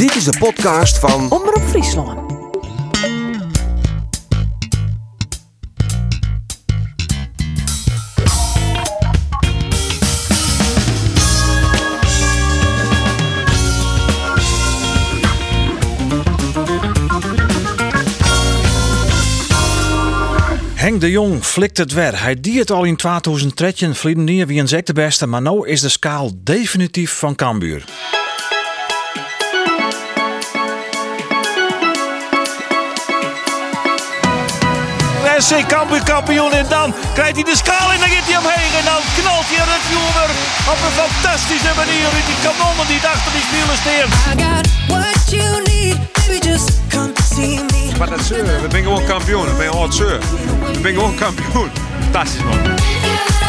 Dit is de podcast van Omroep Friesland. Henk de Jong flikt het weer. Hij die het al in 2013 vliegen neer wie een zek de beste, maar nu is de schaal definitief van Cambuur. SC Cambuur kampioen en dan krijgt hij de schaal en dan gaat hij omheen en dan knalt hij het vuur op een fantastische manier uit die kanonnen die achter die spelen me. Maar dat zeur, we zijn gewoon kampioen. We zijn hard zeur. We zijn gewoon kampioen. Fantastisch man.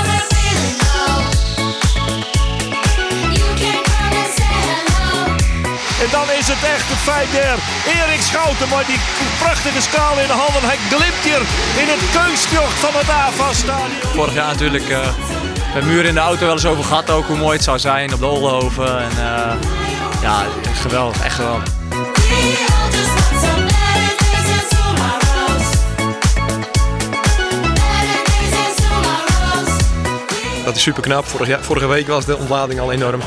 En dan is het echt het feit der Erik Schouten, maar die prachtige schaal in de handen. Hij glimt hier in het kunstjocht van het AFAS-stadion. Vorig jaar natuurlijk eh met muur in de auto wel eens over gehad ook hoe mooi het zou zijn op de Oldenhoven. En eh, ja, geweldig, echt geweldig. Dat is super knap. Vorig jaar, vorige week was de ontlading al enorm.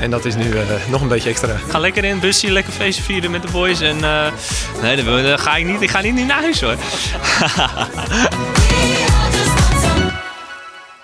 En dat is nu eh, nog een beetje extra. Ga lekker in het busje, lekker feestje vieren met de boys. En eh, nee, dan, wil- dan ga ik niet. Ik ga niet naar huis hoor.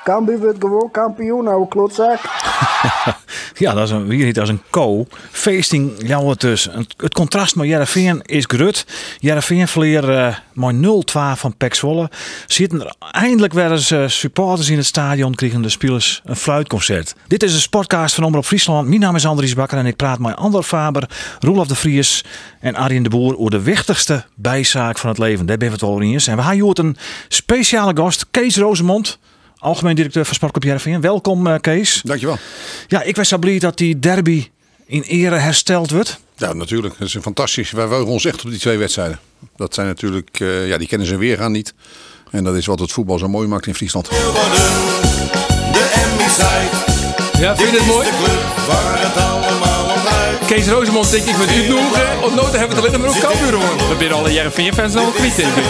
Cambuur wordt gewoon kampioen, oude klotzak. Ja, dat is een, niet als een co. Feesting, jou het dus. Het, contrast met Jereveen is grut. Jereveen verleer eh maar 0-2 van Pek Zwolle. Zitten er eindelijk weer eens eh, supporters in het stadion. Kregen de spelers een fluitconcert. Dit is een sportcast van Omroep Friesland. Mijn naam is Andries Bakker en ik praat met Ander Faber, Roelof de Vries en Arjen de Boer over de wichtigste bijzaak van het leven. Daar ben we het al eens. En we hebben hier een speciale gast, Kees Rozemond. Algemeen directeur van Sportclub Jereveen. Welkom eh, Kees. Dankjewel. Ja, ik was zo blij dat die derby in ere hersteld wordt. Ja, natuurlijk. Dat is een fantastisch. Wij wogen ons echt op die twee wedstrijden. Dat zijn natuurlijk, eh, ja, die kennen ze weergaan niet. En dat is wat het voetbal zo mooi maakt in Friesland. Ja, vind je het mooi? Kees Rosemond denk ik met u genoegen. Op noten hebben we het alleen maar op Kambuur hoor. We zijn alle Jereveen-fans al kwijt denk ik.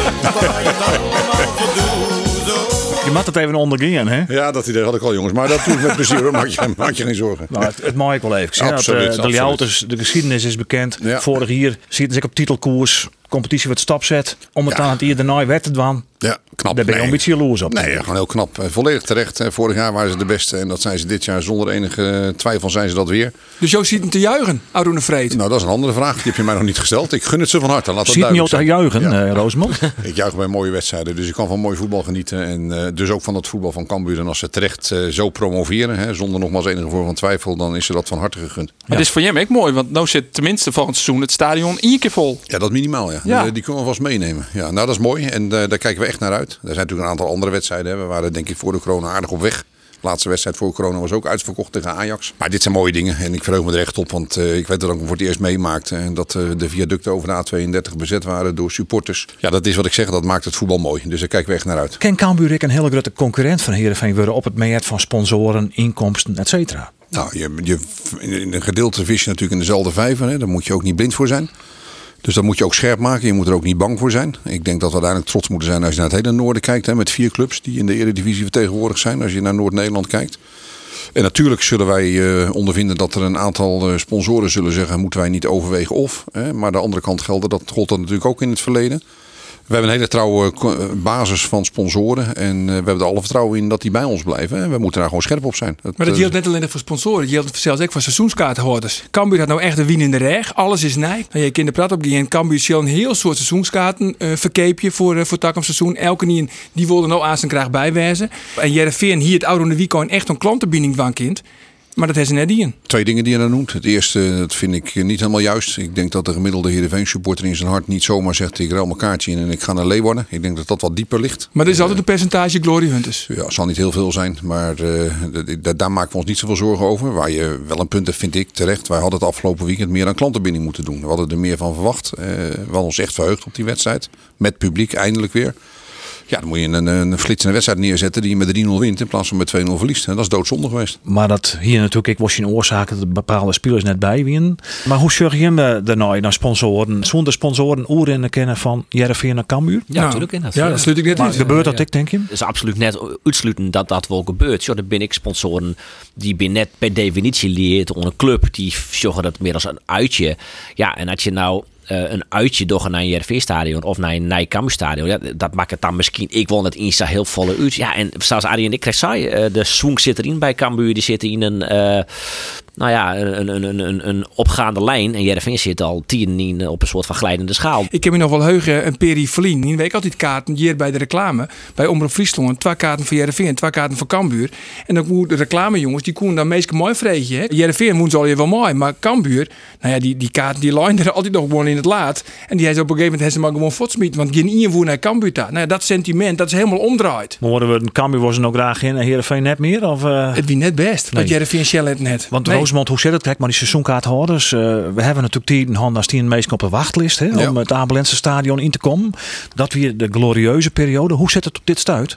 Je mag het even ondergaan, hè? Ja, dat idee had ik al jongens. Maar dat doe ik met plezier hoor. Maak je, maak je geen zorgen. Nou, het, het mag ik wel even. Absoluut, de absoluut. Ljouters, de geschiedenis is bekend. Vorig jaar zitten ze op titelkoers. Competitie wordt stapzet. Om het Ja. aan het hier daarna werd het dan. Ja, knap. Daar ben je Nee. een beetje jaloers op. Nee, gewoon heel knap. Eh, Volledig terecht. Vorig jaar waren ze de beste. En dat zijn ze dit jaar zonder enige twijfel zijn ze dat weer. Dus Jo ziet hem te juichen, Arune Vreed. Nou, dat is een andere vraag. Die heb je mij nog niet gesteld. Ik gun het ze van harte. Laat dat Ziet niet te juichen, Ja. eh. Ik juich bij mooie wedstrijden, dus ik kan van mooi voetbal genieten. En eh, dus ook van het voetbal van Cambuur. En als ze terecht eh, zo promoveren, hè, zonder nogmaals enige vorm van twijfel, dan is ze dat van harte gegund. Maar dit is voor hem ook mooi, want nu zit tenminste volgend seizoen het stadion één keer vol. Ja, dat minimaal, ja. Ja. Die, die kunnen we vast meenemen. Ja, nou, dat is mooi en eh, daar kijken we echt naar uit. Er zijn natuurlijk een aantal andere wedstrijden. Hè. We waren denk ik voor de corona aardig op weg. De laatste wedstrijd voor corona was ook uitverkocht tegen Ajax. Maar dit zijn mooie dingen en ik verheug me er echt op. Want eh, ik weet dat ik hem voor het eerst meemaakte. En dat eh, de viaducten over de A32 bezet waren door supporters. Ja, dat is wat ik zeg. Dat maakt het voetbal mooi. Dus daar kijken we echt naar uit. Ken Cambuur ik een hele grote concurrent van Heerenveen worden op het meet van sponsoren, inkomsten, et cetera. Nou, je, je, in een gedeelte vis je natuurlijk in dezelfde vijver. Hè. Daar moet je ook niet blind voor zijn. Dus dat moet je ook scherp maken. Je moet er ook niet bang voor zijn. Ik denk dat we uiteindelijk trots moeten zijn als je naar het hele noorden kijkt. Hè, met vier clubs die in de Eredivisie vertegenwoordigd zijn. Als je naar Noord-Nederland kijkt. En natuurlijk zullen wij eh, ondervinden dat er een aantal eh, sponsoren zullen zeggen... moeten wij niet overwegen of. Hè. Maar de andere kant geldt dat gold dat natuurlijk ook in het verleden. We hebben een hele trouwe ko- eh, basis van sponsoren. En eh, we hebben er alle vertrouwen in dat die bij ons blijven. En we moeten daar gewoon scherp op zijn. Maar dat eh, geldt niet alleen voor sponsoren, dat geldt zelfs ook voor seizoenskaarthouders. Cambuur had nou echt een wien in de reg, alles is nij. Nou, je kunt de praat op en Cambuur zal een heel soort seizoenskaarten eh verkeepje voor, uh, voor het seizoen. Elke niet die wilde nou aan zijn kraag bijwijzen. En Jereveen hier het oude de weekend echt een klantenbinding van kind. Maar dat heeft ze net die in. Twee dingen die je dan noemt. Het eerste, dat vind ik niet helemaal juist. Ik denk dat de gemiddelde Heerenveen supporter in zijn hart niet zomaar zegt... ik ruil mijn kaartje in en ik ga naar Leeuwarden. Ik denk dat dat wat dieper ligt. Maar er is altijd een percentage Glory Hunters. Ja, het zal niet heel veel zijn, maar eh, daar maken we ons niet zoveel zorgen over. Waar je wel een punt hebt, vind ik terecht. Wij hadden het afgelopen weekend meer aan klantenbinding moeten doen. We hadden er meer van verwacht. Eh, we hadden ons echt verheugd op die wedstrijd. Met publiek eindelijk weer. Ja, dan moet je een, een flitsende wedstrijd neerzetten die je met 3-0 wint in plaats van met 2-0 verliest. En dat is doodzonde geweest. Maar dat hier natuurlijk, ik was je oorzaken dat bepaalde spelers net bij wien. Maar hoe zorg je hem daarna naar sponsoren? Zonder sponsoren oer in de kennen van Jereveen naar Cambuur? Ja, natuurlijk in dat. Ja, dat sluit ik net Maar in. gebeurt dat ik denk je? Het is absoluut net uitsluiten dat dat wel gebeurt. Zo, dan ben ik sponsoren die ben net per definitie leert onder een club die zorgen dat meer als een uitje. Ja, en als je nou eh, een uitje door naar een JRV-stadion of naar een Nijkamp-stadion, ja, dat maakt het dan misschien. Ik wil het Insta heel volle uit. Ja, en zoals Arie en ik kreeg zei, eh, de swing zit erin bij Cambuur. Die zitten in een, eh, nou ja, een, een, een, een, een opgaande lijn. En JRV zit al tien in, op een soort van glijdende schaal. Ik heb me nog wel heugen een perifelien. Die week altijd kaarten hier bij de reclame. Bij Omroep Friesland. Twee kaarten voor Jereveen en twee kaarten voor Cambuur. En dan moet de reclamejongens, die koen dan meestal mooi vreetje. hè. Jereveen moet al je wel mooi. Maar Cambuur, nou ja, die, die kaarten die lijnen er altijd nog gewoon in het laat. En die heeft op een gegeven moment heeft ze maar gewoon fotsmiet. Want geen invoer naar Cambuur daar. Nou ja, dat sentiment, dat is helemaal omdraaid. Maar worden we een Cambuur was er nog graag in en Heerenveen net meer? Of, eh, Het wie net best. Nee. Want Jereveen Shell het net. Want Nee. Hoe zit het? Kijk maar die seizoenkaarthouders. eh we hebben natuurlijk tien handen als tien meestal op de wachtlijst. Hè, Ja. Om het Abelense stadion in te komen. Dat weer de glorieuze periode. Hoe zit het op dit stuit?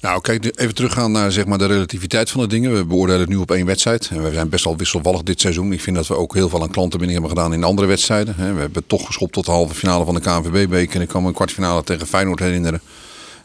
Nou, kijk, even teruggaan naar zeg maar, de relativiteit van de dingen. We beoordelen het nu op één wedstrijd. En we zijn best wel wisselvallig dit seizoen. Ik vind dat we ook heel veel aan klantenbinding hebben gedaan in andere wedstrijden. We hebben toch geschopt tot de halve finale van de KNVB-beker. En ik kan me een kwartfinale tegen Feyenoord herinneren.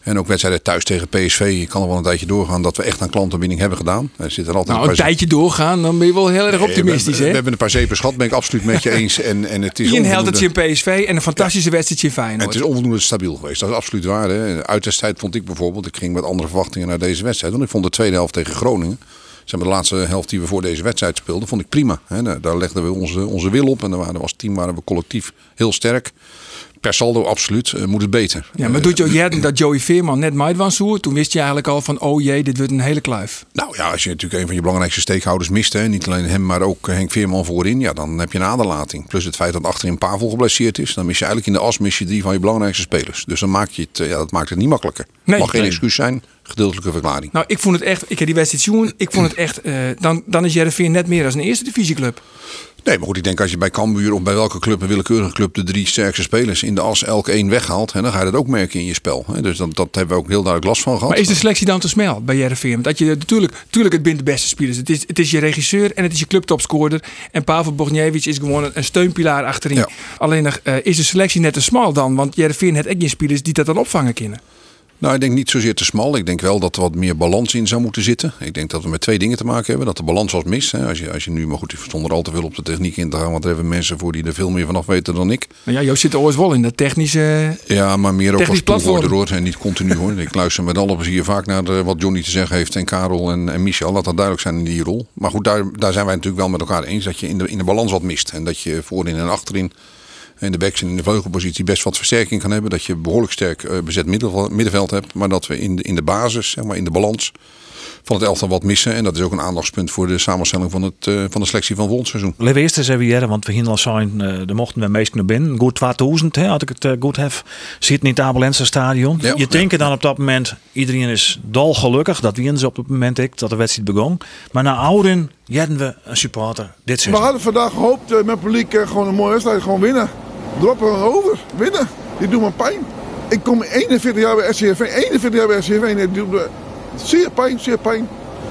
En ook wedstrijden thuis tegen PSV. Je kan er wel een tijdje doorgaan dat we echt aan klantenbinding hebben gedaan. Er zit er altijd Nou, een een tijdje doorgaan, dan ben je wel heel erg optimistisch, we, we, hè? we hebben een paar zeepers gehad, ben ik absoluut met je eens. En, en het is Ian held onvoldoende- het in PSV en een fantastische wedstrijdje in Feyenoord. het is onvoldoende stabiel geweest. Dat is absoluut waar. Hè. Uitwedstrijd vond ik bijvoorbeeld. Ik ging met andere verwachtingen naar deze wedstrijd. Want ik vond de tweede helft tegen Groningen. Zeg maar de laatste helft die we voor deze wedstrijd speelden, vond ik prima. Hè. Daar, legden we onze, onze wil op. En daar waren we als team waren we collectief heel sterk. Per saldo absoluut. eh, moet het beter. Ja, maar doet je jij dat Joey Veerman net meid was toen wist je eigenlijk al van, oh jee, dit wordt een hele kluif. Nou ja, als je natuurlijk een van je belangrijkste steekhouders mist, hè, niet alleen hem, maar ook Henk Veerman voorin, ja, dan heb je een aderlating. Plus het feit dat achterin Pavel geblesseerd is, dan mis je eigenlijk in de as mis je drie van je belangrijkste spelers. Dus dan maak je het, eh, ja, dat maakt het niet makkelijker. Nee. Mag geen Nee. excuus zijn, gedeeltelijke verklaring. Nou, ik vond het echt, ik heb die wedstrijd zien, ik vond het echt, eh, dan, dan is Jereveen net meer als een eerste divisieclub. Nee, maar goed, ik denk als je bij Cambuur of bij welke club, een willekeurige club, de drie sterkste spelers in de as elk één weghaalt, hè, dan ga je dat ook merken in je spel. Hè. Dus dat, dat hebben we ook heel duidelijk last van gehad. Maar is de selectie dan te snel bij Jereveen? Dat je natuurlijk, natuurlijk het bent de beste spelers. Het is, het is je regisseur en het is je clubtopscorer. En Pavel Bogniewicz is gewoon een, steunpilaar achterin. Ja. Alleen eh, is de selectie net te smal dan? Want Jereveen heeft echt geen spelers die dat dan opvangen kunnen. Nou, ik denk niet zozeer te smal. Ik denk wel dat er wat meer balans in zou moeten zitten. Ik denk dat we met twee dingen te maken hebben. Dat de balans was mis. Hè. Als, je, als je nu, maar goed, ik stond er al te veel op de techniek in te gaan. Want er hebben mensen voor die er veel meer vanaf weten dan ik. Maar ja, Joost zit er ooit wel in dat technische... Ja, maar meer ook als toehoorder hoor. En niet continu hoor. Ik luister met alle plezier vaak naar de- wat Johnny te zeggen heeft. En Karel en, en Michel. Laat dat duidelijk zijn in die rol. Maar goed, daar, daar zijn wij natuurlijk wel met elkaar eens. Dat je in de, in de balans wat mist. En dat je voorin en achterin. In de backs en in de vleugelpositie best wat versterking kan hebben. Dat je behoorlijk sterk eh, bezet middenveld, hebt. Maar dat we in de, in de basis, zeg maar in de balans van het elftal wat missen. En dat is ook een aandachtspunt voor de samenstelling van, het, eh, van de selectie van volgend seizoen. Laten we eerst eens even jaren, want we gingen al zijn, eh er mochten we meest naar binnen. Goed 2000, hè, had ik het goed heb. Zit in het Abelense stadion. Ja. je denkt dan op dat moment, iedereen is dolgelukkig. Dat wien ze op het moment ik, dat de wedstrijd begon. Maar na ouden hadden we een supporter dit We seizoen. hadden vandaag gehoopt eh, met publiek gewoon een mooie wedstrijd. Gewoon winnen. Droppen over. Winnen. Die doen me pijn. Ik kom 41 jaar bij SCRV. 41 jaar bij SCRV. En die doet me zeer pijn. Zeer pijn.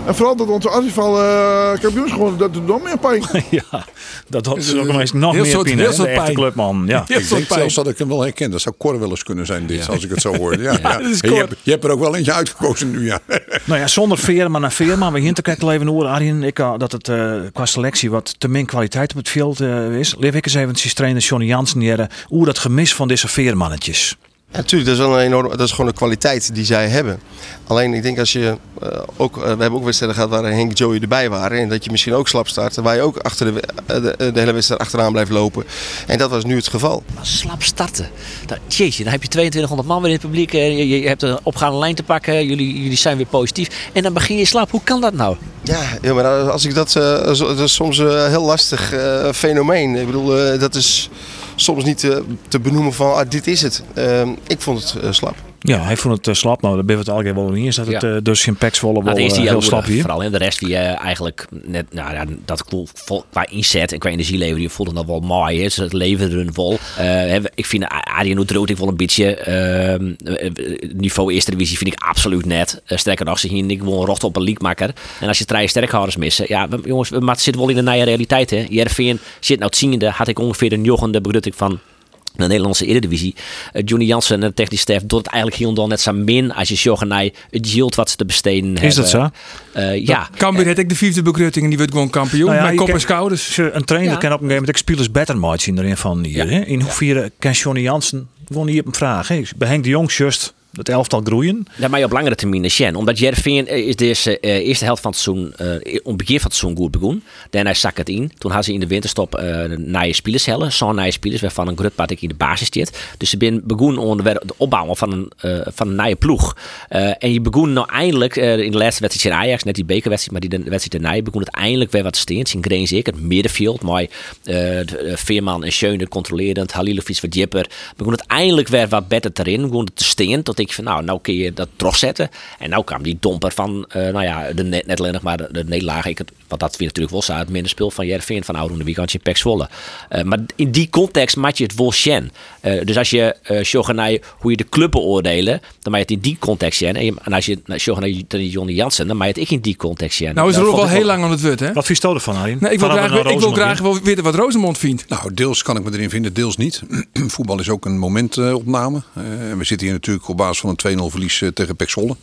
En vooral dat onze Asifal uh, kampioens geworden. Dat doet nog meer pijn. ja, dat had ze ook nog eens nog Heel meer soort- pijn, heel soort clubman. Ja. Heel Ik denk pijn. zelfs dat ik hem wel herken. Dat zou Cor wel eens kunnen zijn dit, als ik het zo hoor. Ja, ja. je, hebt, je hebt er ook wel eentje uitgekozen nu, ja. Nou ja, zonder Veerman naar Veerman. We hinten kijken even horen, Arjen. Ik, eh, dat het eh, qua selectie wat te min kwaliteit op het veld eh, is. Leef ik eens even trainer Johnny Jansen hier. Hoe dat gemis van deze Veermannetjes. Ja, natuurlijk, dat is wel een enorm, dat is gewoon een kwaliteit die zij hebben. Alleen ik denk als je eh, ook, eh, we hebben ook wedstrijden gehad waar Henk en Joey erbij waren. En dat je misschien ook slap start. Waar je ook achter de, eh, de, de hele wedstrijd achteraan blijft lopen. En dat was nu het geval. Maar slap starten. Jeetje, dan heb je 2200 man weer in het publiek. Je, je hebt een opgaande lijn te pakken. Jullie, jullie zijn weer positief. En dan begin je slap. Hoe kan dat nou? Ja, ja maar als ik dat, dat is soms een heel lastig fenomeen. Ik bedoel, dat is soms niet eh, te benoemen van ah, dit is het. Ehm, ik vond het eh, slap. Ja, hij vond het eh, slap. Nou, daar ben het alweer wel in eens dat het Ja. eh, dus Pek Zwolle wel Nou, het is eh, die heel slap hier. Vooral in de rest die eigenlijk net, nou ja, dat qua inzet en qua energielever, die voelde dat wel mooi. Hè. Ze het leveren hun vol. Ik vind Arjen Oetroot ik wel een beetje ehm, eh, niveau eerste divisie vind ik absoluut net. Sterker nog, ze hier ik gewoon rocht op een leakmaker. En als je drie sterkhouders missen, ja, jongens, we maar het zit wel in de nieuwe realiteit. Hè. Jervin zit nou het ziende, had ik ongeveer de jochende begrutting van de Nederlandse Eredivisie. Uh, Johnny Jansen en de technisch staf doet het eigenlijk heel dan net zo min als je zorgt naar het yield wat ze te besteden hebben. Is dat zo? Uh, ja. Cambuur heeft ik de vijfde begrutting en die wordt gewoon kampioen. Nou ja, met ik kop en schouders. Een trainer Ja. kan op een gegeven moment spelers better match in erin van hier. Hè? In hoeverre kan Johnny Jansen gewoon hier op een vraag? Hè? Bij Henk de Jong just het elftal groeien. Ja, maar op langere termijn is Jen. Omdat Jervin is deze eh, eerste helft van het seizoen, eh om begin van het seizoen goed begon. Daarna zak het in. Toen hadden ze in de winterstop eh nieuwe spelers hellen. Zo'n nieuwe spelers waarvan een grut ik in de basis zit. Dus ze ben begon onder de opbouwen van een, eh, van een nieuwe ploeg. Eh, en je begon nou eindelijk eh, in de laatste wedstrijd in Ajax, net die bekerwedstrijd, maar die de wedstrijd erna, begon het eindelijk weer wat steens. In Greens ik, het middenveld, mooi. eh, eh, Veerman en Schöne controlerend, Halilovic wat jipper. Begon het eindelijk weer wat beter erin. Begon te steen tot ik van nou, nou kun je dat terugzetten. En nou kwam die domper van, eh, nou ja, de net, net alleen nog maar de, de nederlaag. Want dat ik natuurlijk zo, het minder speel van Jervin van Oude Weekendje Pek Zwolle. Eh, maar in die context maak je het wel Eh, dus als je uh, hoe je de club beoordelen, dan maak je het in die context sjen. En, als je naar naar Johnny Jansen, dan maak je het ik in die context sjen. Nou is er ook wel ik heel lang aan het woord, hè? Wat vind je ervan, Arjen? Nee, ik wil Vanaf graag, ik wil graag wel weten wat Rosemond vindt. Nou, deels kan ik me erin vinden, deels niet. Voetbal is ook een momentopname. Eh, en we zitten hier natuurlijk op basis van een 2-0 verlies tegen Pek Zwolle.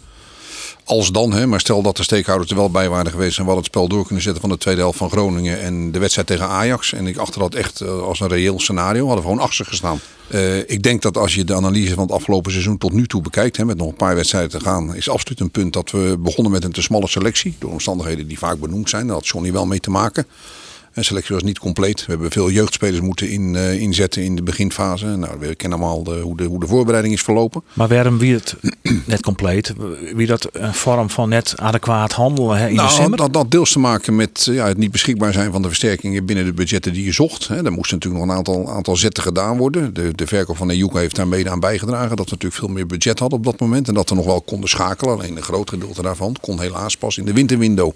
Als dan, hè, maar stel dat de steekhouders er wel bij waren geweest en we hadden het spel door kunnen zetten van de tweede helft van Groningen en de wedstrijd tegen Ajax. En ik achter dat echt eh, als een reëel scenario, hadden we gewoon achter gestaan. Eh, ik denk dat als je de analyse van het afgelopen seizoen tot nu toe bekijkt, hè, met nog een paar wedstrijden te gaan, is absoluut een punt dat we begonnen met een te smalle selectie. Door omstandigheden die vaak benoemd zijn. Daar had Johnny wel mee te maken. De selectie was niet compleet. We hebben veel jeugdspelers moeten in, eh, inzetten in de beginfase. Nou, we kennen allemaal de, hoe, de, hoe de voorbereiding is verlopen. Maar waarom wie het net compleet? Wie dat een vorm van net adequaat handelen hè, in nou, december? dat had deels te maken met eh, ja, het niet beschikbaar zijn van de versterkingen binnen de budgetten die je zocht. Hè. Er moesten natuurlijk nog een aantal, aantal zetten gedaan worden. De, de verkoop van Ejuka heeft daar mede aan bijgedragen. Dat we natuurlijk veel meer budget hadden op dat moment. En dat we nog wel konden schakelen. Alleen een groot gedeelte daarvan kon helaas pas in de winterwindow.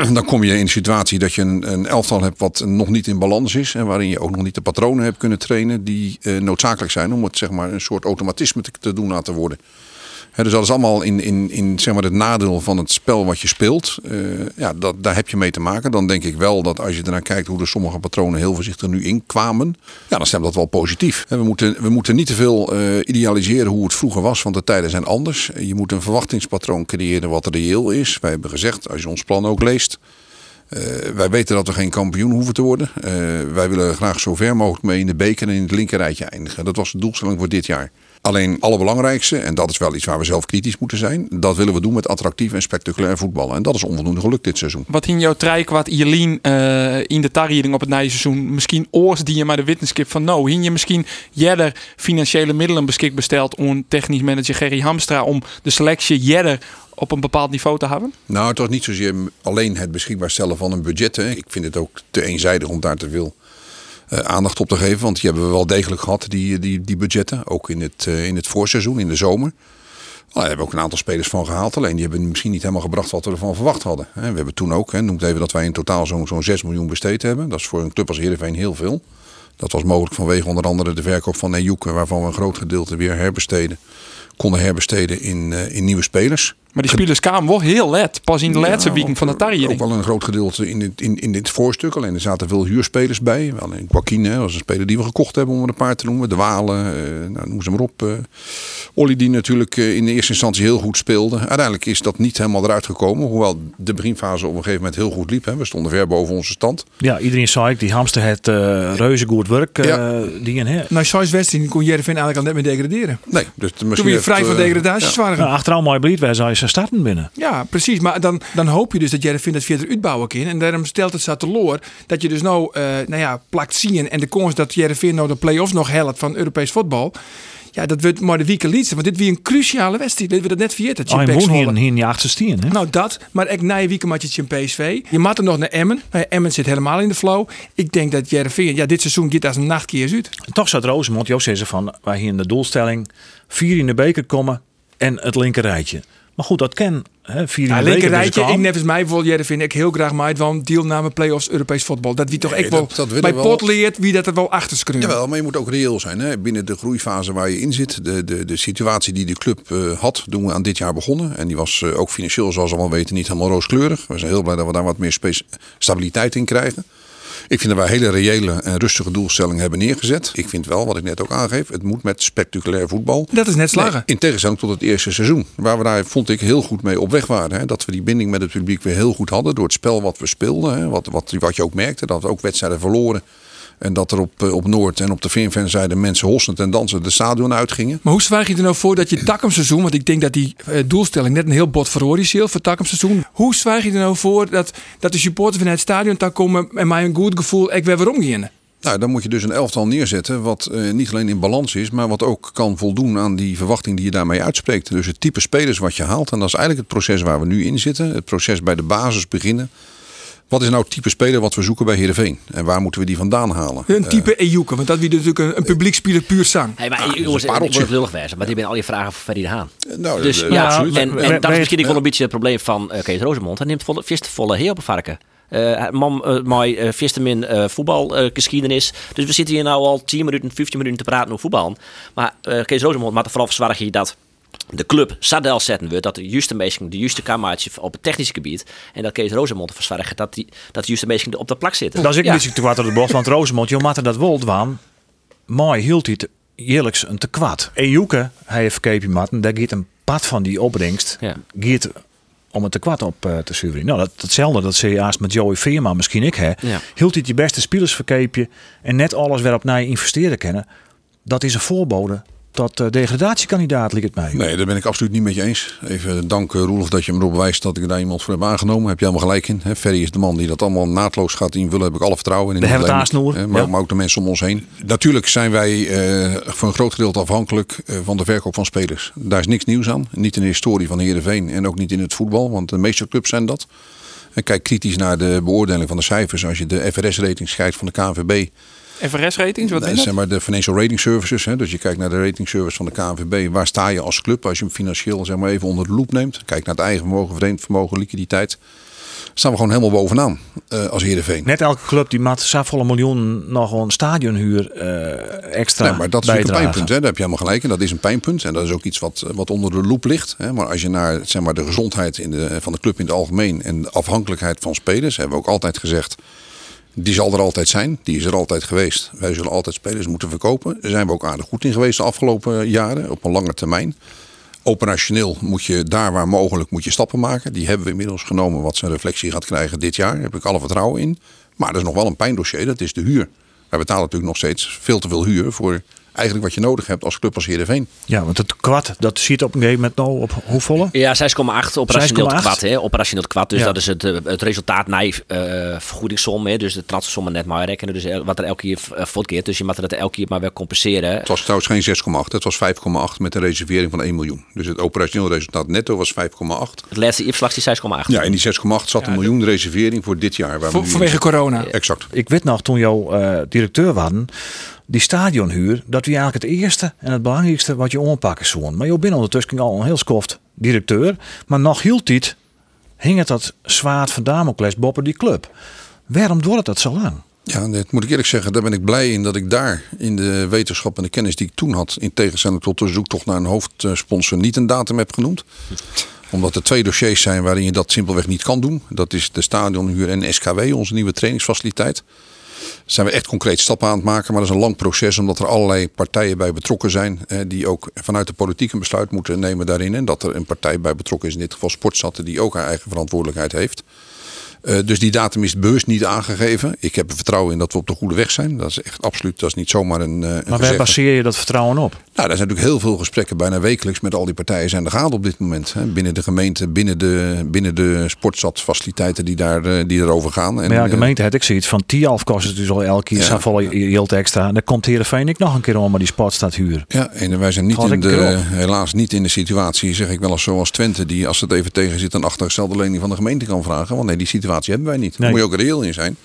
Dan kom je in de situatie dat je een, een elftal hebt wat nog niet in balans is. En waarin je ook nog niet de patronen hebt kunnen trainen die eh, noodzakelijk zijn om het zeg maar, een soort automatisme te, te doen laten worden. Dus dat is allemaal in, in, in zeg maar, het nadeel van het spel wat je speelt. Eh, ja, dat, daar heb je mee te maken. Dan denk ik wel dat als je ernaar kijkt hoe er sommige patronen heel voorzichtig nu in kwamen. Ja, dan stemt dat wel positief. We moeten, we moeten niet te veel eh, idealiseren hoe het vroeger was, want de tijden zijn anders. Je moet een verwachtingspatroon creëren wat reëel is. Wij hebben gezegd, als je ons plan ook leest. eh, wij weten dat we geen kampioen hoeven te worden. Wij willen graag zo ver mogelijk mee in de beker en in het linkerrijtje eindigen. Dat was de doelstelling voor dit jaar. Alleen het allerbelangrijkste, en dat is wel iets waar we zelf kritisch moeten zijn, dat willen we doen met attractief en spectaculair voetballen. En dat is onvoldoende gelukt dit seizoen. Wat in jouw trijkwart Ierlien eh in de tarriering op het nieuwe seizoen misschien oors die je maar de witnesskip van nou, hing je misschien jeder financiële middelen beschikbaar stelt om technisch manager Gerry Hamstra om de selectie jeder op een bepaald niveau te hebben? Nou, het was niet zozeer alleen het beschikbaar stellen van een budget. Hè. Ik vind het ook te eenzijdig om daar te veel aandacht op te geven. Want die hebben we wel degelijk gehad, die, die, die budgetten. Ook in het, eh, in het voorseizoen, in de zomer. Nou, daar hebben we ook een aantal spelers van gehaald. Alleen die hebben misschien niet helemaal gebracht wat we ervan verwacht hadden. We hebben toen ook, noemt even dat wij in totaal zo'n zo'n 6 miljoen besteed hebben. Dat is voor een club als Heerenveen heel veel. Dat was mogelijk vanwege onder andere de verkoop van Nejuke, waarvan we een groot gedeelte weer herbesteden. Konden herbesteden in, eh, in nieuwe spelers. Maar die spelers kwamen wel heel let. Pas in de Ja, laatste weken ook- van de Ook tarriering. wel een groot gedeelte in dit, in, in dit voorstuk. Alleen er zaten veel huurspelers bij. Alleen Joaquin, hè, dat was een speler die we gekocht hebben om er een paar te noemen. De Walen, eh, nou, noem ze maar op. eh Olly die natuurlijk eh, in de eerste instantie heel goed speelde. Uiteindelijk is dat niet helemaal eruit gekomen. Hoewel de beginfase op een gegeven moment heel goed liep. Hè. We stonden ver boven onze stand. Ja, iedereen zei ik, die hamster het reuze goed werk. eh die hè. Nou, zoals wedstrijd kon Jervin eigenlijk al net meer degraderen. Nee, dus Toen we je vrij van degradaties waren. Nou, achteraan mooi blied, wij zijn ze starten binnen. Ja, precies. Maar dan, dan hoop je dus dat Jervin dat verder uitbouwen kan. En daarom stelt het teloor dat je dus nou, eh, nou ja, plakt zien en de kans dat Jervin nou de play-offs nog helpt van Europees voetbal. Ja, dat wordt maar de week liedste. Want dit weer een cruciale wedstrijd. Dit we dat net vergeten. Oh, je woont hier, hier in je achterstien, hè? Nou, dat. Maar ik na je weekendmatje in PSV. Je maakt er nog naar Emmen. Nou Emmen zit helemaal in de flow. Ik denk dat Jereveen, ja, dit seizoen gaat als een nachtkeer uit. Toch zat Rosemond, Joost zei ze van, wij hier in de doelstelling vier in de beker komen en het linker rijtje. Maar goed, dat ken. Hè, vier Ja, linker dus rijtje. kan. Ik net als mij bijvoorbeeld, Jereveen, ik heel graag maait van deelname play-offs Europees voetbal. Dat wie toch Nee, ik wel dat- bij we pot leert wie dat er wel achter screeuwt. Jawel, maar je moet ook reëel zijn. Hè? Binnen de groeifase waar je in zit. De, de, de situatie die de club eh, had, toen we aan dit jaar begonnen. En die was eh, ook financieel, zoals we allemaal weten, niet helemaal rooskleurig. We zijn heel blij dat we daar wat meer stabiliteit in krijgen. Ik vind dat wij hele reële en rustige doelstellingen hebben neergezet. Ik vind wel, wat ik net ook aangeef, het moet met spectaculair voetbal. Dat is net slagen. Nee, in tegenstelling tot het eerste seizoen. Waar we daar, vond ik, heel goed mee op weg waren. Hè? Dat we die binding met het publiek weer heel goed hadden. Door het spel wat we speelden. Hè? Wat, wat, wat je ook merkte. Dat we ook wedstrijden verloren. En dat er op, eh, op Noord en op de Vinfanzijde mensen hossend en dansend de stadion uitgingen. Maar hoe zwaar je er nou voor dat je takkumseizoen, want ik denk dat die eh, doelstelling net een heel bot verhoor is heel voor takkumseizoen. Hoe zwaar je er nou voor dat, dat de supporters vanuit het stadion daar komen en mij een goed gevoel ik weer weer omgaan? Nou, dan moet je dus een elftal neerzetten wat eh, niet alleen in balans is, maar wat ook kan voldoen aan die verwachting die je daarmee uitspreekt. Dus het type spelers wat je haalt. En dat is eigenlijk het proces waar we nu in zitten. Het proces bij de basis beginnen. Wat is nou het type speler wat we zoeken bij Heerenveen? En waar moeten we die vandaan halen? Een type Ejuke, want dat wie natuurlijk een, een publiekspeler puur zang. Hey, maar Ah, jongens, dat is een paar ik word lullig wijzen, maar die zijn al je vragen voor Ferry de Haan. Nou, dus eh, ja, absoluut. en, en dat is misschien we- wel een beetje het probleem van eh, Kees Rosemond. Hij neemt volle, vist volle heel op een varken. Eh man, uh, mijn uh, min uh, voetbalgeschiedenis. dus we zitten hier nou al 10 minuten, 15 minuten te praten over voetbal. Maar uh, Kees Rosemond maakt er vooral verzorgen dat de club Sadel zetten wordt, dat de juiste meesting, de juiste kamertje op het technische gebied, en dat Kees Rosemond verzorgen dat die, dat de juiste meesting op de plak zitten. Dat is ik Ja. beetje te kwart door de bocht, want Rosemond, je matte dat wel dwaan. Mooi hield hij het eerlijks een te kwad. Ejuke, hij heeft verkeepje matten, daar gaat een pad van die opbrengst, Ja. gaat om het te kwad op eh, te zuiveren. Nou, dat, datzelfde, dat eerst met Joey Veerman, misschien ik hè. Ja. Hield hij je beste spelers verkeepje en net alles weer op naar je investeren kennen. Dat is een voorbode tot eh, degradatiekandidaat, lijkt het mij. Nee, daar ben ik absoluut niet met je eens. Even dank Roelof dat je me erop wijst dat ik daar iemand voor heb aangenomen. Heb je helemaal gelijk in. Hè? Ferry is de man die dat allemaal naadloos gaat invullen. Heb ik alle vertrouwen in. De ik, hè, Maar, ja. maar ook de mensen om ons heen. Natuurlijk zijn wij eh, voor een groot gedeelte afhankelijk eh, van de verkoop van spelers. Daar is niks nieuws aan. Niet in de historie van Heerenveen en ook niet in het voetbal. Want de meeste clubs zijn dat. En kijk kritisch naar de beoordeling van de cijfers. Als je de FRS-rating schrijft van de KNVB. FRS-ratings, wat Nee, zeg maar de Financial Rating Services. Hè, dus je kijkt naar de rating service van de KNVB. Waar sta je als club als je hem financieel zeg maar, even onder de loep neemt? Kijk naar het eigen vermogen, vreemd vermogen, liquiditeit. Staan we gewoon helemaal bovenaan eh, als Heerenveen. Net elke club die maat volle miljoen nog een stadionhuur eh, extra Nee, maar dat is natuurlijk een pijnpunt. Hè? Daar heb je helemaal gelijk in. Dat is een pijnpunt. En dat is ook iets wat, wat onder de loep ligt. Hè? Maar als je naar zeg maar, de gezondheid in de, van de club in het algemeen en de afhankelijkheid van spelers, hebben we ook altijd gezegd. Die zal er altijd zijn. Die is er altijd geweest. Wij zullen altijd spelers moeten verkopen. Daar zijn we ook aardig goed in geweest de afgelopen jaren. Op een lange termijn. Operationeel moet je daar waar mogelijk moet je stappen maken. Die hebben we inmiddels genomen. Wat zijn reflectie gaat krijgen dit jaar. Daar heb ik alle vertrouwen in. Maar er is nog wel een pijndossier. Dat is de huur. Wij betalen natuurlijk nog steeds veel te veel huur voor eigenlijk wat je nodig hebt als club als Heerenveen. Ja, want het kwad, dat ziet op een gegeven moment nou op hoeveel? Ja, 6,8 operationeel 6,8. te kwad. Hè? Operationeel kwad. Dus Ja. dat is het, eh, het resultaat na je eh, vergoedingssom. Hè? Dus de transfersommen net maar rekenen. Dus el- wat er elke keer uh, voortkeert. Dus je moet dat elke keer maar weer compenseren. Het was trouwens geen 6,8. Het was 5,8 met een reservering van 1 miljoen. Dus het operationeel resultaat netto was 5,8. Het laatste IF-slag is 6,8. Ja, in die 6,8 zat een miljoen reservering voor dit jaar. Waar we Voor- vanwege corona. Exact. Ik weet nog, toen jouw eh, directeur waren, die stadionhuur, dat wie eigenlijk het eerste en het belangrijkste wat je onpakken zoen. Maar je bent ondertussen al een heel skoft directeur, maar nog hield dit, hing het dat zwaard van Damocles boven die club. Waarom duurt dat zo lang? Ja, dat moet ik eerlijk zeggen, daar ben ik blij in dat ik daar in de wetenschap en de kennis die ik toen had, in tegenstelling tot de zoektocht naar een hoofdsponsor, niet een datum heb genoemd. Omdat er twee dossiers zijn waarin je dat simpelweg niet kan doen. Dat is de stadionhuur en SKW, onze nieuwe trainingsfaciliteit. Zijn we echt concreet stappen aan het maken, maar dat is een lang proces omdat er allerlei partijen bij betrokken zijn. eh, Die ook vanuit de politiek een besluit moeten nemen daarin. En dat er een partij bij betrokken is, in dit geval Sportstad, die ook haar eigen verantwoordelijkheid heeft. Eh, dus die datum is bewust niet aangegeven. Ik heb er vertrouwen in dat we op de goede weg zijn. Dat is echt absoluut, dat is niet zomaar een. eh, een Maar waar baseer je dat vertrouwen op? Nou, daar zijn natuurlijk heel veel gesprekken, bijna wekelijks, met al die partijen zijn er gaande op dit moment. Hè. Binnen de gemeente, binnen de, binnen de sportstadfaciliteiten die, daar, eh, die erover gaan. En, Maar ja, eh, gemeente het ik het van Tialf kost het dus al elke keer Ja. ja. volle hield extra. En dan komt Heerenveen ik nog een keer om maar die sportstad huur. Ja, en wij zijn niet Gaat in de, helaas niet in de situatie, zeg ik wel eens zoals Twente, die als het even tegen zit, een achtergestelde lening van de gemeente kan vragen. Want nee, die situatie hebben wij niet. Daar Nee. moet je ook reëel in zijn.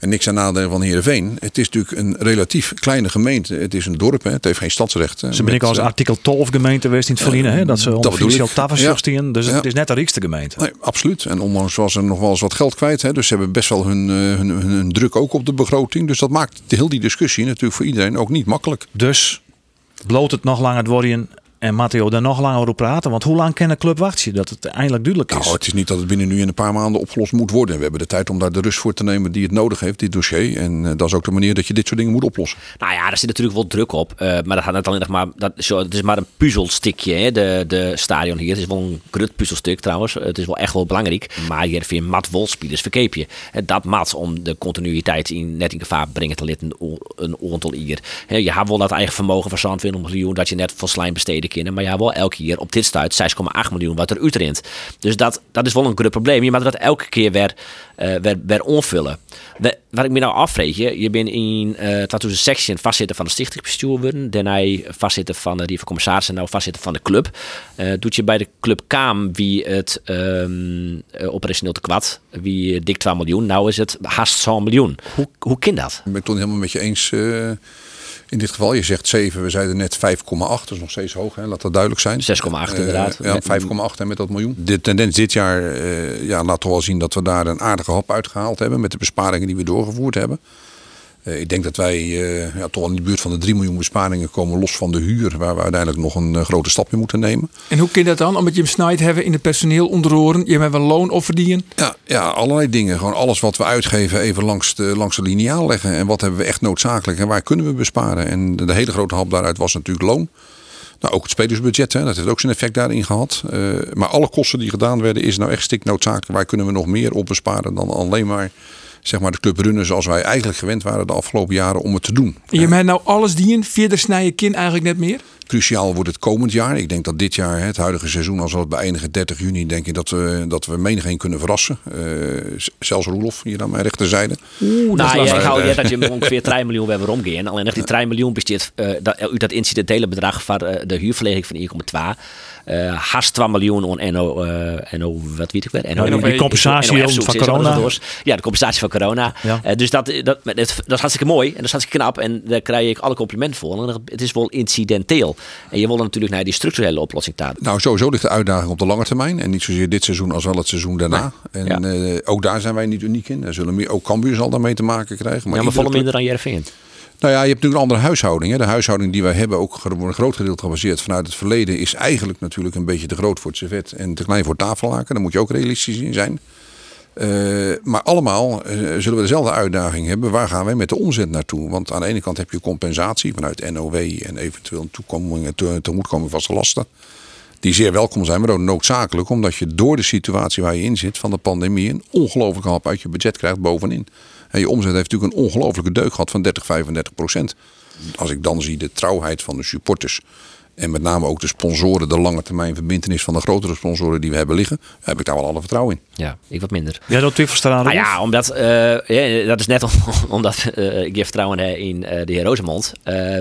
En niks aan nadelen van Heerenveen. Het is natuurlijk een relatief kleine gemeente. Het is een dorp, hè. het heeft geen stadsrecht. Ze ben ik als artikel 12 gemeente geweest in het verliezen. hè? Dat ze onder officieel tafelzuchtigen. Ja. Dus het is net de rijkste gemeente. Nee, absoluut. En ondanks was er nog wel eens wat geld kwijt. Hè. Dus ze hebben best wel hun, eh, hun, hun, hun druk ook op de begroting. Dus dat maakt de, heel die discussie natuurlijk voor iedereen ook niet makkelijk. Dus bloot het nog langer het worden en Matteo daar nog langer over praten. Want hoe lang kan de club wachten dat het eindelijk duidelijk is? Nou, het is niet dat het binnen nu in een paar maanden opgelost moet worden. We hebben de tijd om daar de rust voor te nemen die het nodig heeft, dit dossier. En eh, dat is ook de manier dat je dit soort dingen moet oplossen. Nou ja, er zit natuurlijk wel druk op. eh, maar dat gaat net alleen nog maar. Dat, zo, het is maar een puzzelstukje, hè, de, de stadion hier. Het is wel een grut puzzelstuk trouwens. Het is wel echt wel belangrijk. Maar je weer mat wolspielers verkeep je. Dat mat om de continuïteit in, net in gevaar brengen te litten een aantal hier. Hè, Je hebt wel dat eigen vermogen van 20 miljoen dat je net voor slijm Maar hebt wel elke keer op dit stuit 6,8 miljoen wat er uitrent. Dus dat, dat is wel een groot probleem. Je moet dat elke keer weer, eh weer, weer onvullen. Wat ik me nou afvreeg, je, je bent in eh 2016 vastzitten van de stichtingsbestuur worden. Daarna vastzitten van de Rief van Commissarissen en nou vastzitten van de club. Eh, doet je bij de club Kaam wie het ehm eh, operationeel te kwad, wie dik 2 miljoen. Nou is het haast zo'n miljoen. Hoe, hoe kan dat? Ik ben het niet helemaal met je eens in dit geval. Je zegt 7, we zeiden net 5,8. Dat is nog steeds hoog, hè? laat dat duidelijk zijn. 6,8 Eh, inderdaad. ja, 5,8 en met dat miljoen. De tendens dit jaar eh, ja, laat toch wel zien dat we daar een aardige hap uitgehaald hebben. Met de besparingen die we doorgevoerd hebben. Eh, ik denk dat wij eh, ja, toch in de buurt van de 3 miljoen besparingen komen los van de huur. Waar we uiteindelijk nog een eh, grote stap in moeten nemen. En hoe kun je dat dan? Omdat je hem snijdt hebben in het personeel onderhoren. Je hebt een loon opverdienen. Ja, ja, allerlei dingen. Gewoon alles wat we uitgeven even langs de, langs de lineaal leggen. En wat hebben we echt noodzakelijk en waar kunnen we besparen? En de, hele grote hap daaruit was natuurlijk loon. Nou, ook het spelersbudget, hè, dat heeft ook zijn effect daarin gehad. Eh, maar alle kosten die gedaan werden, is nou echt stik noodzakelijk. Waar kunnen we nog meer op besparen dan alleen maar, zeg maar de club runnen zoals wij eigenlijk gewend waren de afgelopen jaren om het te doen. En je hebt nou alles dienen. Verder snij je kin eigenlijk net meer. Cruciaal wordt het komend jaar. Ik denk dat dit jaar, hè, het huidige seizoen, als we het beëindigen 30 juni, denk ik dat we, dat we menigeen kunnen verrassen. Eh, zelfs Roelof hier aan mijn rechterzijde. nou, ja, ik hou Eh, je dat je ongeveer 3 miljoen weer omgaan. Alleen nog die 3 miljoen besteedt uh, dat, uit dat incidentele bedrag van eh, de huurverleging van 1,2. Uh, haast 2 miljoen aan NO, uh, NO, wat weet ik weer? NO, En die compensatie NO, van corona. Ja, de compensatie van corona. Ja. Uh, dus dat, dat, dat, dat is hartstikke mooi en dat is hartstikke knap. En daar krijg ik alle complimenten voor. En het is wel incidenteel. En je wil natuurlijk naar die structurele oplossing daar. Nou, sowieso ligt de uitdaging op de lange termijn. En niet zozeer dit seizoen als wel het seizoen daarna. Nee. En Ja. uh, ook daar zijn wij niet uniek in. Daar zullen meer, ook Cambuur zal daarmee te maken krijgen. Maar, ja, maar club- minder dan Jervin. Nou ja, je hebt natuurlijk een andere huishouding. De huishouding die wij hebben, ook een groot gedeelte gebaseerd vanuit het verleden, is eigenlijk natuurlijk een beetje te groot voor het servet en te klein voor het tafellaken. Daar moet je ook realistisch in zijn. Eh, maar allemaal eh, zullen we dezelfde uitdaging hebben. Waar gaan wij met de omzet naartoe? Want aan de ene kant heb je compensatie vanuit NOW en eventueel toekoming, te, tegemoetkoming vaste lasten. Die zeer welkom zijn, maar ook noodzakelijk. Omdat je door de situatie waar je in zit van de pandemie een ongelooflijke hap uit je budget krijgt bovenin. En je omzet heeft natuurlijk een ongelooflijke deuk gehad van 30, 35 procent. Als ik dan zie de trouwheid van de supporters. En met name ook de sponsoren, de lange termijn verbindenis van de grotere sponsoren die we hebben liggen. Heb ik daar wel alle vertrouwen in. Ja, ik wat minder. Jij doet Twiffelstraat Nou ja, omdat, uh, ja, dat is net om, omdat uh, ik je vertrouwen heb in uh, de heer Rosemond.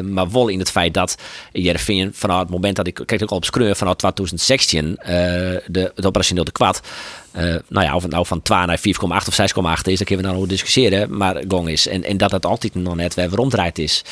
maar wel in het feit dat Jervin vanaf het moment dat ik, kijk ook al op screur, vanaf 2016 de, het operationeel de kwad. Uh, nou ja, of het nou van 2 naar 4,8 of 6,8 is, daar kunnen we dan over discussiëren. Maar gong is. En, en dat het altijd nog net weer omdraaid is.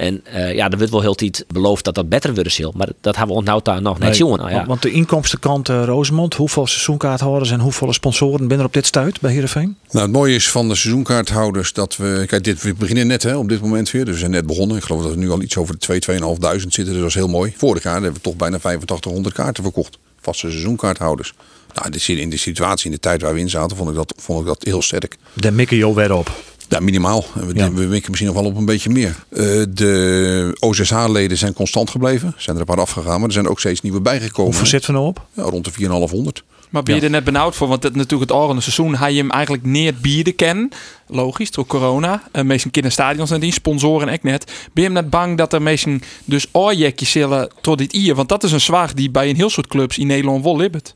En uh, ja, er wordt wel heel tijd beloofd dat dat beter worden zal. Maar dat hebben we onthoud daar nog net zien. Nou, ja. want, de inkomstenkant uh, Rosemond, hoeveel seizoenkaarthouders en hoeveel sponsoren binnen er op dit stuit bij Heerenveen? Nou, het mooie is van de seizoenkaarthouders dat we... Kijk, dit, we beginnen net hè, op dit moment weer. Dus we zijn net begonnen. Ik geloof dat we nu al iets over de 2.000, 2.500 zitten. Dus dat is heel mooi. Vorig jaar hebben we toch bijna 8500 kaarten verkocht. Vaste seizoenkaarthouders. Nou, in de situatie, in de tijd waar we in zaten, vond ik dat, vond ik dat heel sterk. De mikken jou weer op. Ja, minimaal. We, ja. we mikken misschien nog wel op een beetje meer. Uh, de OZH-leden zijn constant gebleven. Zijn er een paar afgegaan, maar er zijn ook steeds nieuwe bijgekomen. Hoeveel zitten we nou op? Ja, rond de 4,500. Maar ben je Ja. er net benauwd voor? Want het natuurlijk het oranje seizoen hij je hem eigenlijk neer bieden kennen. Logisch, door corona. Uh, meestal kinderen stadions en die sponsoren ook net. Ben je hem net bang dat er meestal dus oorjekjes zullen tot dit hier? Want dat is een zwaag die bij een heel soort clubs in Nederland wel libbet.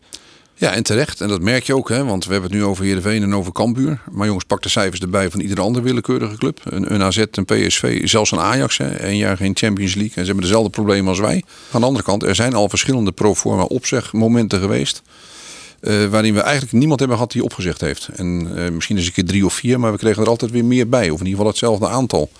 Ja, en terecht. En dat merk je ook, hè, want we hebben het nu over Heerenveen en over Cambuur. Maar jongens, pak de cijfers erbij van iedere andere willekeurige club. Een, AZ, een PSV, zelfs een Ajax. Hè, een jaar geen Champions League. En ze hebben dezelfde problemen als wij. Aan de andere kant, er zijn al verschillende pro forma opzegmomenten geweest. eh, waarin we eigenlijk niemand hebben gehad die opgezegd heeft. En eh, misschien eens een keer drie of vier, maar we kregen er altijd weer meer bij. Of in ieder geval hetzelfde aantal.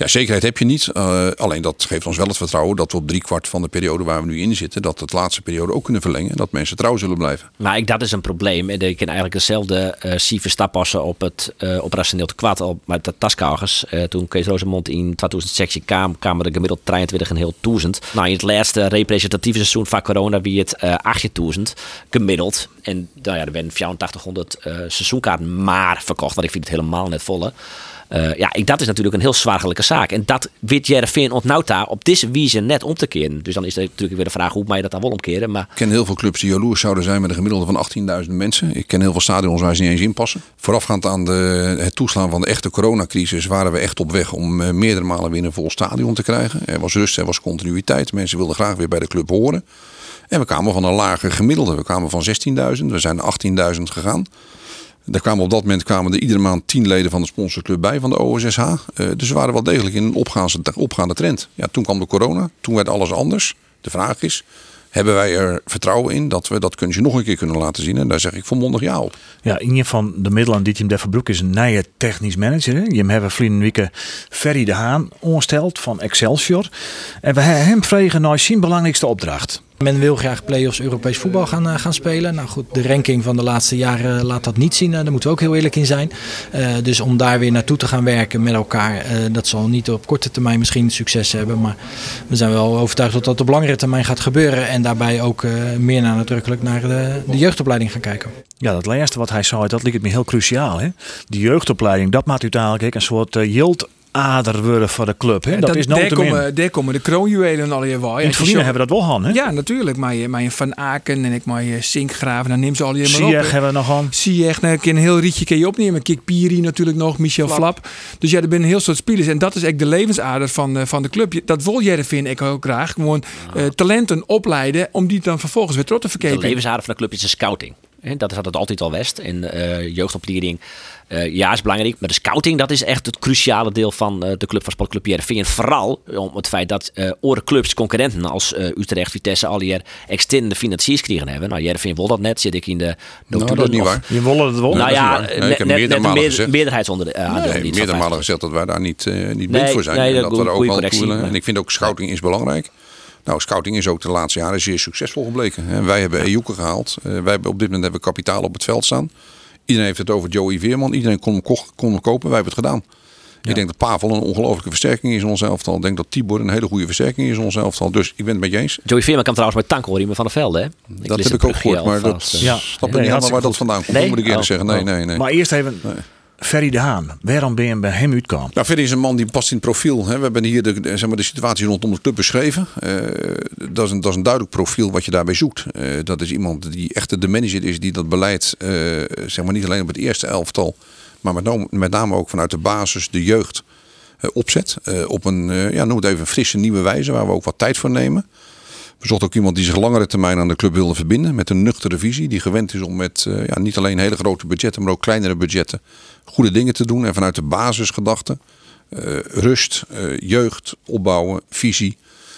Ja, zekerheid heb je niet. Uh, alleen dat geeft ons wel het vertrouwen dat we op driekwart van de periode waar we nu in zitten, dat het laatste periode ook kunnen verlengen. Dat mensen trouw zullen blijven. Maar ik, dat is een probleem. En ik ken eigenlijk dezelfde uh, Sieve Stappassen op het uh, operationeel te kwaad al met de taskagers. Toen Kees Rosemond in 2006 kwam, kwamen er gemiddeld 23 en heel duizend. Nou, in het laatste representatieve seizoen van corona wie het uh, 8000 gemiddeld. En nou ja, er werden 8400 uh, seizoenkaarten maar verkocht. Want ik vind het helemaal net volle. Uh, ja, ik, dat is natuurlijk een heel zwaargelijke zaak. En dat weet Jereveen ontnauwt daar op deze wijze net om te keren. Dus dan is er natuurlijk weer de vraag hoe mag je dat dan wel omkeren. Maar... Ik ken heel veel clubs die jaloers zouden zijn met een gemiddelde van 18.000 mensen. Ik ken heel veel stadions waar ze niet eens in passen. Voorafgaand aan de, het toeslaan van de echte coronacrisis waren we echt op weg om uh, meerdere malen weer een vol stadion te krijgen. Er was rust, er was continuïteit. Mensen wilden graag weer bij de club horen. En we kwamen van een lager gemiddelde. We kwamen van 16.000, we zijn naar 18.000 gegaan. Daar kwamen op dat moment kwamen er iedere maand tien leden van de sponsorclub bij van de OSSH. Uh, dus we waren wel degelijk in een opgaande, opgaande trend. Ja, toen kwam de corona, toen werd alles anders. De vraag is, hebben wij er vertrouwen in dat we dat kunstje nog een keer kunnen laten zien? En daar zeg ik volmondig ja op. Ja, een van de middelen die Tim is een nieuwe technisch manager. Je hebben vrienden weken Ferry de Haan ongesteld van Excelsior. En we hebben hem vregen naar zijn belangrijkste opdracht. Men wil graag play-offs Europees voetbal gaan, uh, gaan spelen. Nou goed, de ranking van de laatste jaren laat dat niet zien. Uh, daar moeten we ook heel eerlijk in zijn. Uh, dus om daar weer naartoe te gaan werken met elkaar, dat zal niet op korte termijn misschien succes hebben. Maar we zijn wel overtuigd dat dat op langere termijn gaat gebeuren. En daarbij ook meer nadrukkelijk naar de, de, jeugdopleiding gaan kijken. Ja, dat laatste wat hij zei, dat lijkt me heel cruciaal. Hè? De jeugdopleiding, dat maakt uiteindelijk een soort yield ader worden voor de club. Hè? Dat, dat is daar, nooit komen, daar komen de kroonjuwelen al je wel. In het verleden hebben we dat wel aan, hè? Ja, natuurlijk. Maar je, maar je Van Aken en ik maar je Sinkgraven, dan neem ze al je maar op. Hebben we nog aan. Sieg, nou, een heel rietje kun je opnemen. Kik Piri natuurlijk nog, Michel Flap. Flap. Dus ja, er zijn een heel soort spelers. En dat is echt de levensader van, uh, van de club. Dat wil jij vind ik ook graag. Gewoon uh, talenten opleiden om die dan vervolgens weer terug te verkepen. De levensader van de club is de scouting. Dat is het altijd al West. En uh, jeugdopleiding, uh, ja, is belangrijk. Maar de scouting, dat is echt het cruciale deel van uh, de club van Sportclub Jereveen. En vooral om het feit dat uh, andere clubs, concurrenten als Utrecht, Vitesse, al die externe financiers kregen hebben. Nou, Jereveen wil dat net, zit ik in de... Nou, dat is niet waar. Je wil het wel? Nou ja, nee, net, meerderheidsonder. Nee, meerdere malen gezegd dat wij daar niet, niet blind voor zijn. Nee, en dat we er ook wel. En ik vind ook scouting is belangrijk. Nou, scouting is ook de laatste jaren zeer succesvol gebleken. En wij hebben Ejuke gehaald. Uh, wij hebben op dit moment hebben we kapitaal op het veld staan. Iedereen heeft het over Joey Veerman. Iedereen kon hem, kon hem kopen. Wij hebben het gedaan. Ja. Ik denk dat Pavel een ongelofelijke versterking is in ons elftal. Ik denk dat Tibor een hele goede versterking is in ons elftal. Dus ik ben het met je eens. Joey Veerman kan trouwens met tankenriemen van de velden. Hè? Ik dat heb ik ook gehoord. Maar dat ja. snap ik nee, niet helemaal waar dat vandaan komt. Nee? moet ik eerlijk oh, zeggen. Nee, oh. nee, nee. Maar eerst even... Nee. Ferry de Haan, waarom ben je bij hem uitgekomen? Nou, Ferry is een man die past in het profiel. Hè. We hebben hier de, zeg maar, de situatie rondom de club beschreven. Uh, dat, is een, dat is een duidelijk profiel wat je daarbij zoekt. Uh, dat is iemand die echt de manager is die dat beleid, zeg maar niet alleen op het eerste elftal, maar met name, met name ook vanuit de basis, de jeugd, opzet. op een, ja, noem het even, frisse nieuwe wijze, waar we ook wat tijd voor nemen. We zochten ook iemand die zich langere termijn aan de club wilde verbinden. Met een nuchtere visie. Die gewend is om met uh, ja, niet alleen hele grote budgetten, maar ook kleinere budgetten. goede dingen te doen. En vanuit de basisgedachte. Uh, rust, uh, jeugd, opbouwen, visie.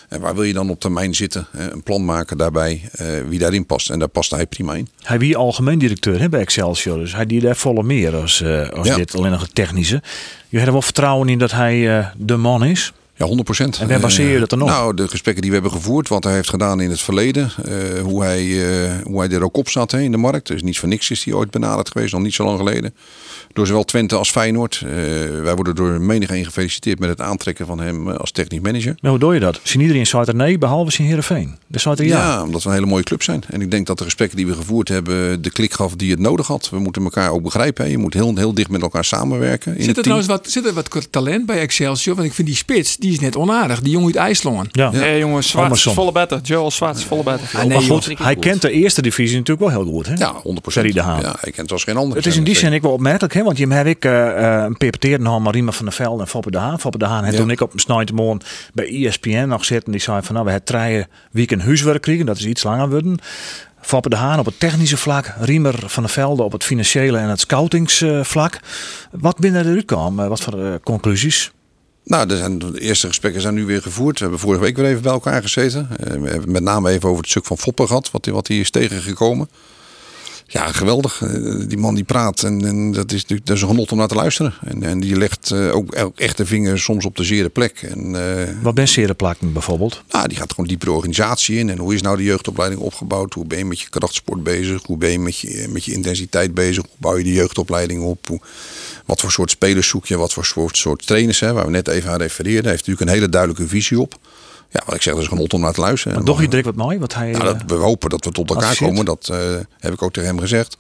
En waar wil je dan op termijn zitten? Een plan maken daarbij, wie daarin past. En daar past hij prima in. Hij wie algemeen directeur hè, bij Excelsior. Dus hij die daar volle meer als, als ja. dit alleen nog het technische. Je hebt er wel vertrouwen in dat hij de man is? Ja, 100 procent. En waar baseer je dat dan op? Nou, de gesprekken die we hebben gevoerd, wat hij heeft gedaan in het verleden, uh, hoe, hij, uh, hoe hij er ook op zat hè, in de markt. Dus niets voor niks is hij ooit benaderd geweest, nog niet zo lang geleden. Door zowel Twente als Feyenoord. Uh, wij worden door menigeen gefeliciteerd met het aantrekken van hem als technisch manager. Maar hoe doe je dat? Zien iedereen er nee, behalve zijn Heerenveen? De er ja. ja, omdat we een hele mooie club zijn. En ik denk dat de gesprekken die we gevoerd hebben de klik gaf die het nodig had. We moeten elkaar ook begrijpen. Hè. Je moet heel, heel dicht met elkaar samenwerken. In zit, er trouwens wat, zit er wat talent bij Excelsior? Want ik vind die spits, die die is net onaardig. Die jongen uit IJsland. Ja. Nee, jongens, Zwarts is Andersom. volle better. Joel Zwarts is volle better. Ah, nee, maar goed, hij kent de eerste divisie natuurlijk wel heel goed. Hè? Ja, 100%. Ferry de Haan. Ja, ik ken het als geen ander. Het is in die zin ik wel opmerkelijk, hè? want je heb ik eh, eh, een peperteerde nog Marima van der Velde en Foppe de Haan. Foppe de Haan Ja. toen ik op een snijtemorgen bij ESPN nog zitten. Die zei van nou, we hebben treien weekend huiswerk krijgen, dat is iets langer worden. Foppe de Haan op het technische vlak, Riemer van der Velde op het financiële en het scoutingsvlak. Wat binnen eruit kwam, wat voor eh, conclusies? Nou, zijn, de eerste gesprekken zijn nu weer gevoerd. We hebben vorige week weer even bij elkaar gezeten. Eh, we hebben met name even over het stuk van Foppen gehad, wat, wat hier is tegengekomen. Ja, geweldig. Eh, Die man die praat en, en dat, is, natuurlijk- dat is een genot om naar te luisteren. En, en die legt eh, ook, ook echt de vinger soms op de zere plek. En, eh, Wat ben serenplakken bijvoorbeeld? nou, die gaat gewoon dieper de organisatie in. En hoe is nou de jeugdopleiding opgebouwd? Hoe ben je met je krachtsport bezig? Hoe ben je met je, met je intensiteit bezig? Hoe bouw je de jeugdopleiding op? Hoe, wat voor soort spelers zoek je? Wat voor soort, soort trainers? Hè, waar we net even aan refereerden. Hij heeft natuurlijk een hele duidelijke visie op. Ja, wat ik zeg, dat is een genot om naar te luisteren. Maar toch je direct wat mooi, wat hij... nou, eh, dat, we hopen dat we tot elkaar komen. Dat eh, heb ik ook tegen hem gezegd.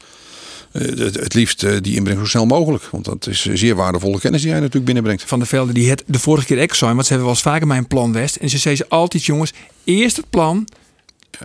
Eh, het, het liefst eh, die inbreng zo snel mogelijk. Want dat is eh, zeer waardevolle kennis die hij natuurlijk binnenbrengt. Van der Velde, die het de vorige keer ook zijn, want ze hebben wel eens vaker mijn plan West. En ze zei ze altijd, jongens, eerst het plan,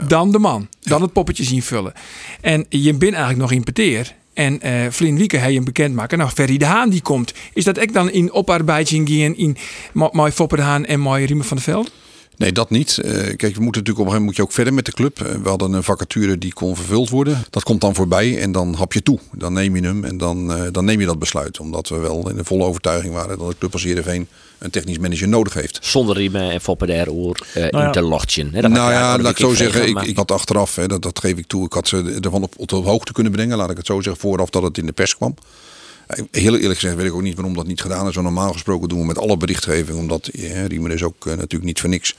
dan de man. Dan het poppetje zien vullen. En je bent eigenlijk nog in peteer. En eh Vlien Wieke hij hem bekendmaken. Nou, Ferry de Haan die komt. Is dat ook dan in oparbeiding gaan in Mooi Foppe de Haan en Mooi Riemen van der Velde? Nee, dat niet. Eh, kijk, we moeten natuurlijk op een gegeven moment moet je ook verder met de club. Eh, we hadden een vacature die kon vervuld worden. Dat komt dan voorbij en dan hap je toe. Dan neem je hem en dan, eh, dan neem je dat besluit. Omdat we wel in de volle overtuiging waren dat de club als Heerenveen een technisch manager nodig heeft. Zonder Riemen en Foppe der oor eh Nou ja. in te lochtje. Hè, dat nou ja, eigenlijk laat ik zo zeggen. Ik, ik had achteraf, hè, dat, dat geef ik toe, ik had ze ervan op, op de hoogte kunnen brengen. Laat ik het zo zeggen, vooraf dat het in de pers kwam. Heel eerlijk gezegd weet ik ook niet waarom dat niet gedaan is. Want normaal gesproken doen we met alle berichtgeving. Omdat ja, Riemer is ook eh, natuurlijk niet voor niks.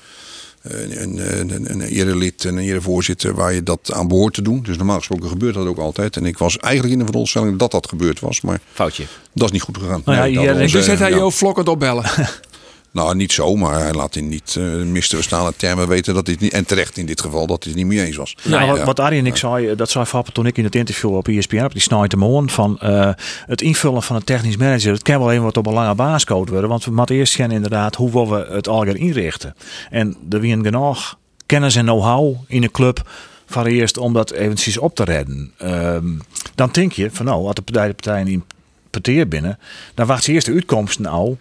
eh, Een, een, een, een erelid en een erevoorzitter waar je dat aan behoort te doen. Dus normaal gesproken gebeurt dat ook altijd. En ik was eigenlijk in de veronderstelling dat dat gebeurd was. Maar Foutje. dat is niet goed gegaan. Nou ja, Nee, dus zet hij ja. jou vlokkend opbellen. Nou, niet zo, maar hij laat in niet uh, misverstaande termen weten dat het niet, en terecht in dit geval, dat hij het niet mee eens was. Nou, wat, Ja. wat Arie en ik zei, eh, dat zei Fappen toen ik in het interview op ESPN op die Snight Moon van eh, het invullen van een technisch manager. Het kan wel even wat op een lange baas code worden, want we moeten eerst gaan inderdaad hoe we het algemeen inrichten. En er wien genoeg kennis en know-how in een club van eerst om dat eventjes op te redden. Ehm, dan denk je van nou, wat de partij- de partijen in peteer binnen, dan wacht ze eerst de uitkomsten nou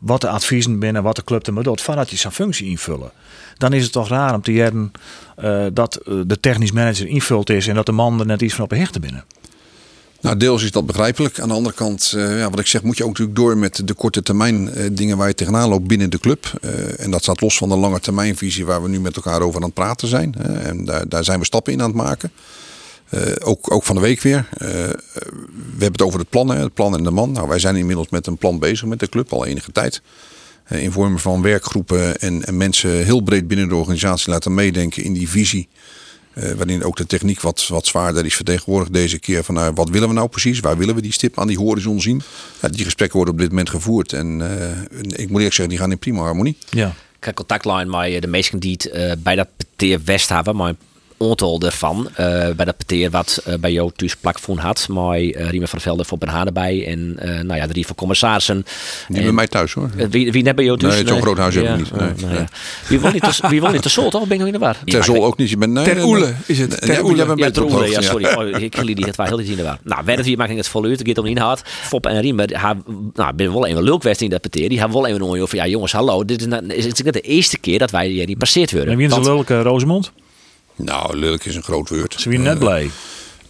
wat de adviezen binnen, wat de club ermee doet, voordat je zijn functie invullen. Dan is het toch raar om te jaren eh, dat eh, de technisch manager invult is en dat de man er net iets van op hechten binnen. Nou, deels is dat begrijpelijk. Aan de andere kant, eh, ja, wat ik zeg, moet je ook natuurlijk door met de korte termijn dingen waar je tegenaan loopt binnen de club. En dat staat los van de lange termijnvisie waar we nu met elkaar over aan het praten zijn. en daar, daar zijn we stappen in aan het maken. Eh, ook, ook van de week weer. Eh, we hebben het over het plan, hè, het plan en de man. Nou, wij zijn inmiddels met een plan bezig met de club al enige tijd. Eh, in vorm van werkgroepen en, en mensen heel breed binnen de organisatie laten meedenken in die visie. Eh, waarin ook de techniek wat, wat zwaarder is vertegenwoordigd deze keer. Van nou, wat willen we nou precies? Waar willen we die stip aan die horizon zien? Ja, die gesprekken worden op dit moment gevoerd. En eh, ik moet eerlijk zeggen, die gaan in prima harmonie. Ja. Ik contactlijn met eh, de meesten die het eh, bij dat peteer West hebben, maar aantal ervan. eh, bij dat peteer wat eh, bij jou thuis plakvoen had, met uh, Riemen van Velden voor Ben erbij en eh, nou ja, de drie van commissarissen. Die En- bij mij thuis hoor. Eh, wie, wie net bij jou thuis? Nee, zo'n groot huis hebben we niet. Nee, nou nee. ja. Wie woont niet te- wie woont niet Sol, toch? Of ben ik nog in de war? Ter Zol ook niet. Je bent, nee, Ter nee, Oele nee. is het. Nee, Ter nee, Oele. Ja, Ter Oele, ja, sorry. Oh, ik jullie het wel heel in de war. Nou, verder hier maak ik het vol uit. Het gaat om inhoud. Fop en Riemen, haar, nou, ben wel even leuk geweest in dat peteer. Die hebben wel even een van ja jongens, hallo. Dit is, nou- is de eerste keer dat wij hier passeerd worden. En wie is een lelijke Rosemond? Nou, lelijk is een groot woord. Ze zijn net blij.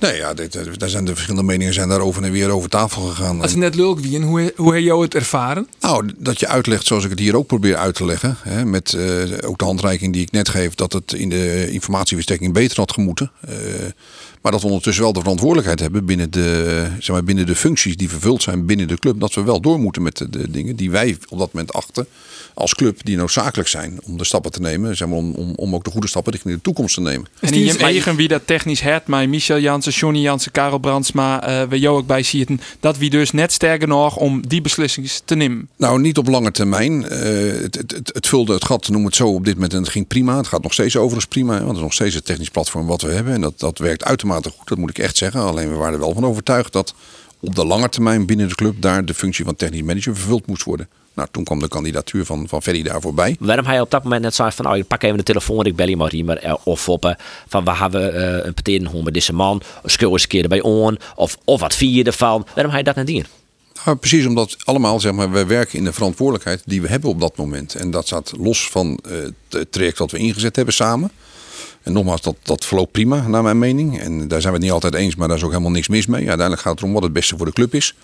Nee, ja, dit, eh, daar zijn de verschillende meningen zijn daar over en weer over tafel gegaan. Als het net leuk wie en hoe, hoe heb jou het ervaren? Nou, dat je uitlegt zoals ik het hier ook probeer uit te leggen. Hè, met eh, ook de handreiking die ik net geef, dat het in de informatieverstrekking beter had gemoeten. Eh, maar dat we ondertussen wel de verantwoordelijkheid hebben binnen de, zeg maar, binnen de functies die vervuld zijn binnen de club. Dat we wel door moeten met de, de dingen die wij op dat moment achten als club die noodzakelijk zijn om de stappen te nemen. Zeg maar, om, om, om ook de goede stappen richting de toekomst te nemen. En in je eigen wie dat technisch het, maar Michel Jansen, Johnny Jansen, Karel Brandsma, eh we jou ook bij zitten, dat wie dus net sterker nog om die beslissingen te nemen. Nou, niet op lange termijn. Eh, het, het, het, het vulde het gat, noem het zo, op dit moment. En het ging prima. Het gaat nog steeds overigens prima. Want het is nog steeds het technisch platform wat we hebben. En dat, dat werkt uitermate goed, dat moet ik echt zeggen. Alleen we waren er wel van overtuigd dat op de lange termijn binnen de club daar de functie van technisch manager vervuld moest worden. Nou, toen kwam de kandidatuur van, van Ferry daar voorbij. Waarom hij op dat moment net zei van, oh, pak even de telefoon, ik bel je maar Riemer eh, of Foppen. Van, we hebben eh, een partij met deze man, schul eens een keer erbij on, of, of wat vier je ervan. Waarom hij dat niet doen? Nou, precies omdat allemaal, zeg maar, we werken in de verantwoordelijkheid die we hebben op dat moment. En dat staat los van eh, het traject dat we ingezet hebben samen. En nogmaals, dat, dat verloopt prima, naar mijn mening. En daar zijn we het niet altijd eens, maar daar is ook helemaal niks mis mee. Uiteindelijk gaat het erom wat het beste voor de club is.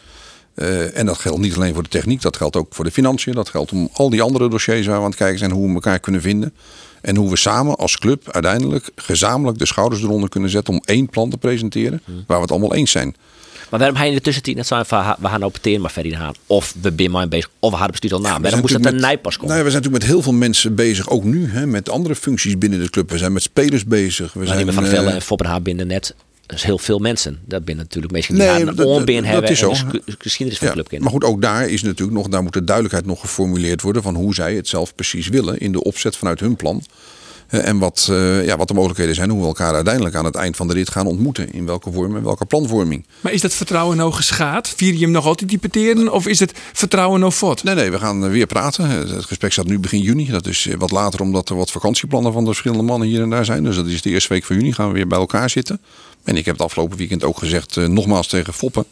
Uh, en dat geldt niet alleen voor de techniek, dat geldt ook voor de financiën. Dat geldt om al die andere dossiers waar we aan het kijken zijn, hoe we elkaar kunnen vinden. En hoe we samen als club uiteindelijk gezamenlijk de schouders eronder kunnen zetten om één plan te presenteren waar we het allemaal eens zijn. Maar waarom hij in de tussentijd net zijn van we gaan opteren maar verder gaan. Of we zijn maar bezig. Of we hadden bestuur al na. we waarom moest natuurlijk een nijpas komen? Nou ja, we zijn natuurlijk met heel veel mensen bezig, ook nu, hè, met andere functies binnen de club. We zijn met spelers bezig. We Maar zijn van eh, Vellen en Foppenhaar binnen net. Dat is heel veel mensen. Dat binnen natuurlijk mensen die Nee, dat- een dat- oorbeer dat hebben. is en zo. de sc- geschiedenis van Ja, de club maar goed, ook daar is natuurlijk nog, daar moet de duidelijkheid nog geformuleerd worden van hoe zij het zelf precies willen in de opzet vanuit hun plan. Eh, En wat, eh, ja, wat de mogelijkheden zijn, hoe we elkaar uiteindelijk aan het eind van de rit gaan ontmoeten. In welke vorm en welke planvorming. Maar is dat vertrouwen nou geschaad? Vier je hem nog altijd typeteren? Of is het vertrouwen nou fort? Nee, nee, we gaan eh, weer praten. Het gesprek staat nu begin juni. Dat is wat later omdat er wat vakantieplannen van de verschillende mannen hier en daar zijn. Dus dat is de eerste week van juni gaan we weer bij elkaar zitten. En ik heb het afgelopen weekend ook gezegd, nogmaals tegen Foppen.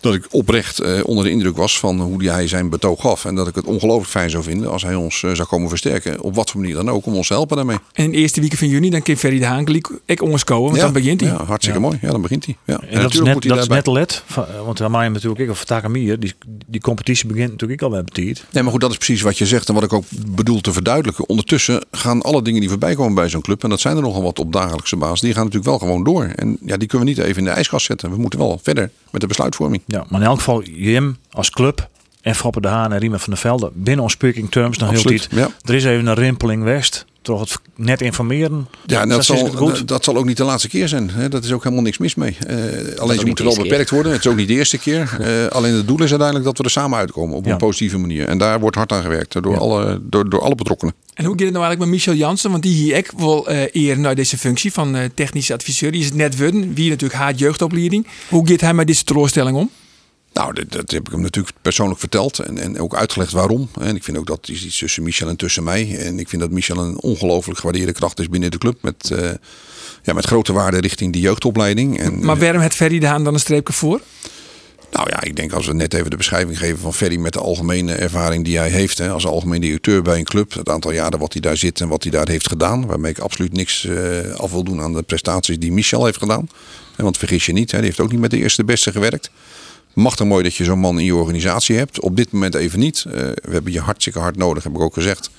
Dat ik oprecht eh, onder de indruk was van hoe die hij zijn betoog gaf. En dat ik het ongelooflijk fijn zou vinden als hij ons eh, zou komen versterken. Op wat voor manier dan ook, om ons te helpen daarmee. En in de eerste weken van juni dan kan Ferry de Haan ik ons komen, want dan begint hij. Ja, hartstikke mooi. Ja, dan begint hij. Ja. En, dat is natuurlijk net, moet hij dat is net let. van- Want maken natuurlijk ook, of Takamier, die, die competitie begint natuurlijk ook al met betiert. Nee, maar goed, dat is precies wat je zegt en wat ik ook bedoel te verduidelijken. Ondertussen gaan alle dingen die voorbij komen bij zo'n club, en dat zijn er nogal wat op dagelijkse basis, die gaan natuurlijk wel gewoon door. En ja, die kunnen we niet even in de ijskast zetten. We moeten wel verder met de besluitvorming. Ja, maar in elk geval, Jim als club en Foppe de Haan en Riemen van der Velde binnen on speaking terms nog heel tijd. Er is even een rimpeling west. Toch het net informeren. Ja, en dat, is zal, goed. dat zal ook niet de laatste keer zijn. Hè. Dat is ook helemaal niks mis mee. Eh, alleen ze moeten wel beperkt worden. Het is ook niet de eerste keer. Eh, alleen het doel is uiteindelijk dat we er samen uitkomen op Ja. een positieve manier. En daar wordt hard aan gewerkt door, alle, door, door alle betrokkenen. En hoe gaat het nou eigenlijk met Michel Jansen? Want die hier ik wel eh eer naar deze functie van eh, technische adviseur. Die is het net worden. Wie natuurlijk haat jeugdopleiding. Hoe gaat hij met deze teleurstelling om? Nou, dat, dat heb ik hem natuurlijk persoonlijk verteld en, en ook uitgelegd waarom. En ik vind ook dat is iets tussen Michel en tussen mij. En ik vind dat Michel een ongelooflijk gewaardeerde kracht is binnen de club. Met, eh, ja, met grote waarde richting die jeugdopleiding. En, Maar waarom het Ferry de Haan dan een streepje voor? Nou ja, ik denk als we net even de beschrijving geven van Ferry met de algemene ervaring die hij heeft. Hè, als algemeen directeur bij een club. Het aantal jaren wat hij daar zit en wat hij daar heeft gedaan. Waarmee ik absoluut niks eh, af wil doen aan de prestaties die Michel heeft gedaan. Want vergis je niet, hè, die heeft ook niet met de eerste beste gewerkt. Machtig mooi dat je zo'n man in je organisatie hebt. Op dit moment even niet. Eh, we hebben je hartstikke hard nodig, heb ik ook gezegd.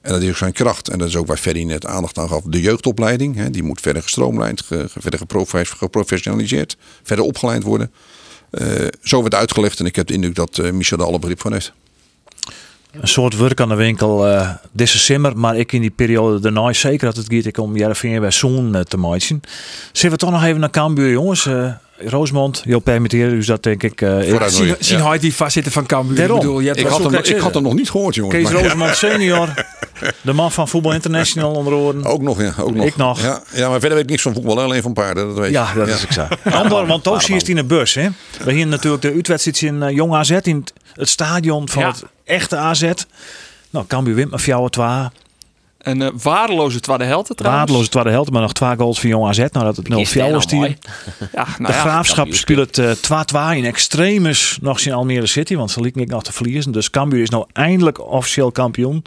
En dat is ook zijn kracht. En dat is ook waar Ferry net aandacht aan gaf. De jeugdopleiding, hè, die moet verder gestroomlijnd, ge- verder geprofe- geprofessionaliseerd, verder opgeleid worden. Eh, zo werd uitgelegd en ik heb de indruk dat eh, Michel er alle begrip van heeft. Een soort werk aan de winkel eh deze simmer, maar ik in die periode daarna zeker dat het gaat om Jereveen bij Zoen te maken. Zullen we toch nog even naar Cambuur, jongens? Roosmond, Jo permitteer dus dat denk ik. eh, Zien, zien hij die vastzitten van Cambuur? Daarom. Ik bedoel, je Ik had, hem, ik had hem nog niet gehoord, jongens. Kees maar- Roosmond senior, de man van Voetbal International onder oren. Ook nog, ja. Ook nog. Ik nog. Ja, ja, maar verder weet ik niks van voetbal, alleen van paarden. Dat weet je. Ja, dat is ik zo. Ander, want ook zie je het in de bus. Hè? We hier natuurlijk de uitwedstrijd in eh, Jong AZ in het, het stadion van Ja. het echte AZ. Nou, Cambuur wint met 4-2. Een eh, waardeloze tweede helft trouwens. Waardeloze tweede helft, maar nog twee goals van Jong AZ. Nou, dat het 0-4 Is dat was nou De ja, Graafschap speelt eh 2-2 in extremis nog in Almere City, want ze liet niet nog te verliezen. Dus Cambuur is nou eindelijk officieel kampioen.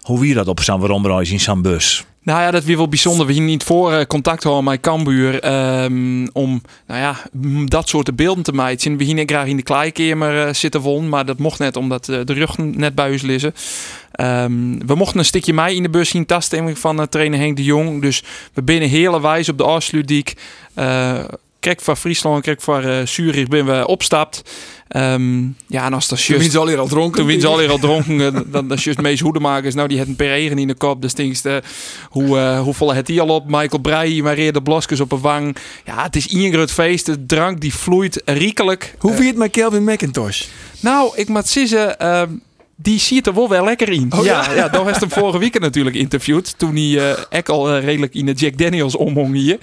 Hoe wie dat op zijn waarom in zijn bus? Nou ja, dat weer wel bijzonder. We hier niet voor eh, contact houden met Cambuur ehm, om nou ja, dat soort beelden te maken. We hier graag in de kleikamer eh, zitten won, maar dat mocht net omdat eh, de rug net bij ons liggen. Ehm, we mochten een stukje mij in de bus zien tasten van trainer Henk de Jong. Dus we binnen hele wijs op de afsluitdiek. Uh, Kijk van Friesland, kijk van uh, Zurich ben we opstapt. Um, ja, en als dat Toen al hier al dronken. Toen wien ze al hier al dronken. eh, dan is juist meest hoedemakers. Nou, die had een per regen in de kop. Dus denk je, hoe, uh, hoe vol het die al op? Michael Breij, Maria de Bloskes op een wang. Ja, het is groot feest. De drank die vloeit riekelijk. Hoe vind je het met Kelvin McIntosh? Nou, ik moet zeggen... Uh, die ziet er wel wel lekker in. Oh, ja, ja, ja, dat was hem vorige week natuurlijk interviewd. Toen hij uh, ook al uh, redelijk in de Jack Daniels omhong hier.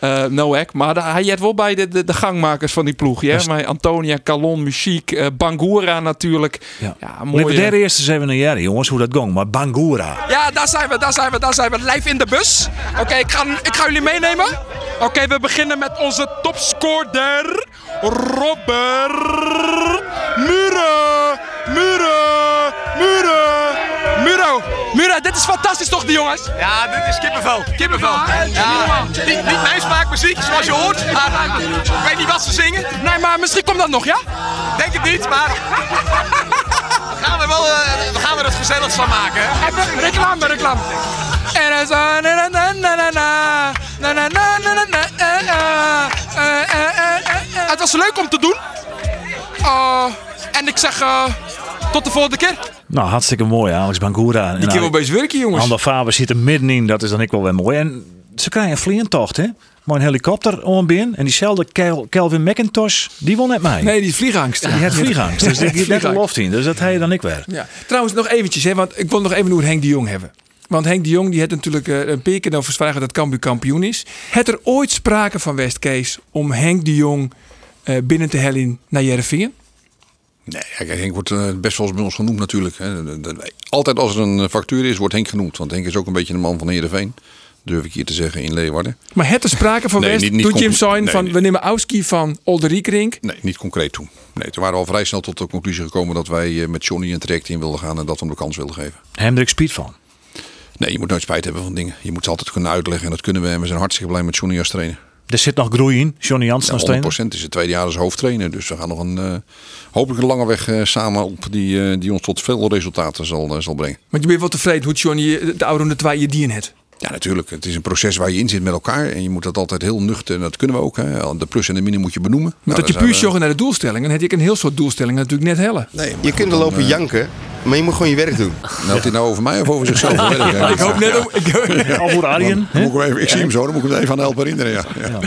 Eh no ek. Maar da- hij jet wel bij de, de, de gangmakers van die ploeg. Ja? Met Antonia, Calon, Muziek, eh, Bangura natuurlijk. Ja, Ja, Mooi. daar eerst eens even jaren, jongens, hoe dat ging. Maar Bangura. Ja, daar zijn we, daar zijn we, daar zijn we. Live in de bus. Oké, ik, ga, ik ga jullie meenemen. Oké, we beginnen met onze topscorer. Robert. Muren. Muro, dit is fantastisch toch, die jongens? Ja, dit is kippenvel. Kippenvel. Ja, niet, niet mijn smaakmuziek, zoals je hoort. Maar ik weet niet wat ze zingen. Nee, maar misschien komt dat nog, ja? Denk het niet, maar... We gaan er wel eh, we gaan er het gezelligst van maken. hè? Even reclame, reclame. En zo, na na na na na na. Na na na na na na. eh, eh, eh, eh, eh, eh. Het was leuk om te doen. Eh, en ik zeg eh, tot de volgende keer. Nou, hartstikke mooi, Alex Bangura. Die kunnen wel best werken, jongens. Ander Faber zit er middenin, dat is dan ik wel weer mooi. En ze krijgen een vliegtocht, hè? Maar een helikopter onbin. En diezelfde Kel- Kelvin McIntosh, die won net mij. Nee, die vliegangst. Die had vliegangst. Dus die heeft net een loft in. Dus dat hij dan ik weer. Ja. Trouwens, nog eventjes, hè, want ik wil nog even over Henk de Jong hebben. Want Henk de Jong die had natuurlijk eh, een paar keer over vragen dat Cambuur kampioen is. Het er ooit sprake van West Kees om Henk de Jong eh, binnen te hellen naar Jereveen? Nee, kijk, Henk wordt eh, best wel eens bij ons genoemd natuurlijk. Hè. De- de- Altijd als er een eh, factuur is, wordt Henk genoemd. Want Henk is ook een beetje een man van Heerenveen. Durf ik hier te zeggen in Leeuwarden. Maar het er sprake van Nee, West, niet- niet doet Jim Nee, van nee. we nemen Auski van Olderiekrink. Nee, niet concreet toen. Nee, toen waren we al vrij snel tot de conclusie gekomen dat wij eh, met Johnny een traject in wilden gaan en dat we hem de kans wilden geven. Hendrik Spiet van. Nee, je moet nooit spijt hebben van dingen. Je moet ze altijd kunnen uitleggen en dat kunnen we. En we zijn hartstikke blij met Johnny als trainer. Er zit nog groei in. Johnny Jansen als Ja, trainer. 100% is het tweede jaar als hoofdtrainer. Dus we gaan nog een, eh, hopelijk een lange weg eh, samen op die, eh, die ons tot veel resultaten zal, zal brengen. Want je bent wel tevreden hoe Johnny de oude twee je dien het. Ja, natuurlijk. Het is een proces waar je in zit met elkaar. En je moet dat altijd heel nuchter. En dat kunnen we ook. Hè. De plus en de min moet je benoemen. Maar Nou, dat je puur joggen naar de doelstellingen, dan heb ik een heel soort doelstellingen natuurlijk net hellen. Nee, Je kunt er lopen janken, maar je moet gewoon je werk doen. Nou, had hij nou over mij of over zichzelf? Ik hoop net om. Voor Arjen. Dan moet ik, hem even, ik zie hem zo, dan moet ik hem even aan helpen herinneren. Ja. Ja.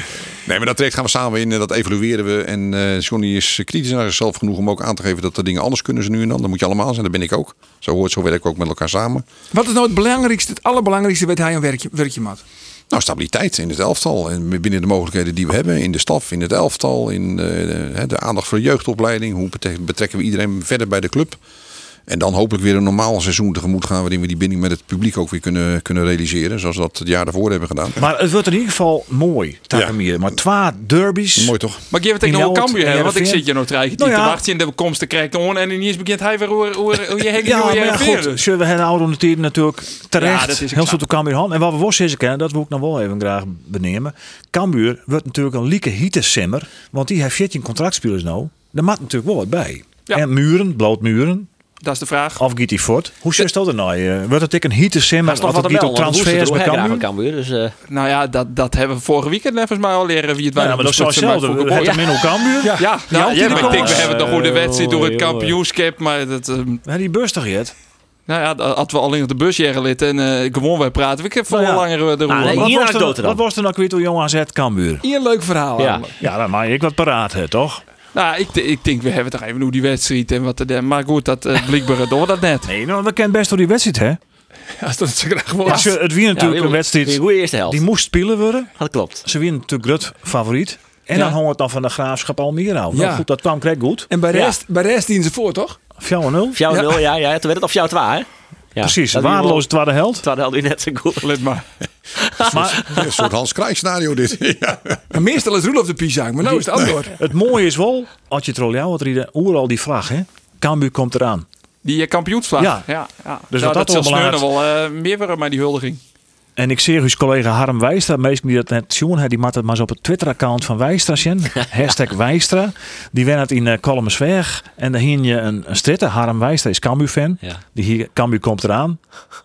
Nee, maar dat traject gaan we samen in en dat evalueren we. En eh Johnny is kritisch naar zichzelf genoeg om ook aan te geven dat er dingen anders kunnen ze nu en dan. Dat moet je allemaal zijn, dat ben ik ook. Zo hoort, zo werken we ook met elkaar samen. Wat is nou het belangrijkste, het allerbelangrijkste wat hij een werkje, werkje maakt? Nou, stabiliteit in het elftal. En binnen de mogelijkheden die we hebben. In de staf, in het elftal. In eh, de, de aandacht voor de jeugdopleiding. Hoe betrekken we iedereen verder bij de club. En dan hopelijk weer een normaal seizoen tegemoet gaan. Waarin we die binding met het publiek ook weer kunnen, kunnen realiseren. Zoals we dat het jaar daarvoor hebben gedaan. Maar het wordt in ieder geval mooi. Takamier. Maar twee derbies. Mooi toch? Maar ik geef het tegen nog Ljouwert Cambuur hebben, want ik zit je nog drie Nou te ja. wachten in de komst te krijgen on en ineens begint hij weer hoe, hoe, hoe je hek Ja, hoe maar je ja, reageert. goed. Zullen we het oude ondertijden natuurlijk terecht. Ja, dat is heel soort Cambuur hand. En wat we wel zeggen kennen, dat wil ik nog wel even graag benemen. Cambuur wordt natuurlijk een lieke hietesimmer. Want die heeft 14 contractspelers nou. Daar maakt natuurlijk wel wat bij. Ja. En muren, blootmuren. Dat is de vraag. Of giet die fort. Hoe zit dat er nou? eh, Wordt het ik een hietesimmer? Dat is nog Of wat het te giet op transfers we bij Cambuur? Dus, eh, Nou ja, dat, dat hebben we vorige weekend volgens mij al leren wie het Ja, wij maar dat is zo hetzelfde. Het hem in elkaar Cambuur. Ja, ja, ja, die maar ik denk, we hebben toch de wedstrijd door het kampioenschap. Maar dat, ehm, Ja, die bus toch het? nou ja, dat- als we alleen op de bus jaren en eh, gewoon wij praten. Ik heb veel Nou ja. langer eh, de Nou, nee, Maar hier was er, dan. wat was er nou kwijt hoe jong AZ Cambuur? Hier een leuk verhaal. Ja. Ja, dan mag ik wat paraat, hè, toch? Nou, ik, ik denk, we hebben toch even hoe die wedstrijd en wat er. Maar goed, dat uh, blijkbaar door dat net. Nee, nou, we kennen best door die wedstrijd, hè? Als dat zo graag was. Ja, ze- het wie natuurlijk Ja, een wedstrijd Een goede eerste helft. die moest spelen worden. Dat klopt. Ze winnen natuurlijk groot favoriet. En Ja. dan hangt het dan van de graafschap Almere af. Nou Ja. goed, dat kwam kreeg goed. En bij Ja. rest, bij rest dienen ze voor, toch? 4-0. Fjouw 0, ja. ja, Toen werd het of jouw 2, hè? Ja, Precies, dat is wel- waardeloze tweede held. Toen hadden we net zo goed. Let maar. Maar Een soort Hans Kraaij scenario dit. ja. En meestal is Roelof de Pizang, maar nou is het antwoord. het mooie is wel, als je het roljouw wat rieden, al die vlag, hè? Cambuur komt eraan. Die uh, kampioensvlag. Ja. ja, ja. Dus nou, dat dat zal wel eh, meer worden, maar die huldiging. En ik zie uw collega Harm Wijstra, meestal die dat net zien, hè, die maakt het maar eens op het Twitter-account van Wijstra zien. Hashtag Wijstra. Die wen het in uh, Kolmensweg. En daar hing je een, een stritter. Harm Wijstra is Cambuur-fan. Ja. Die hier, Cambuur komt eraan.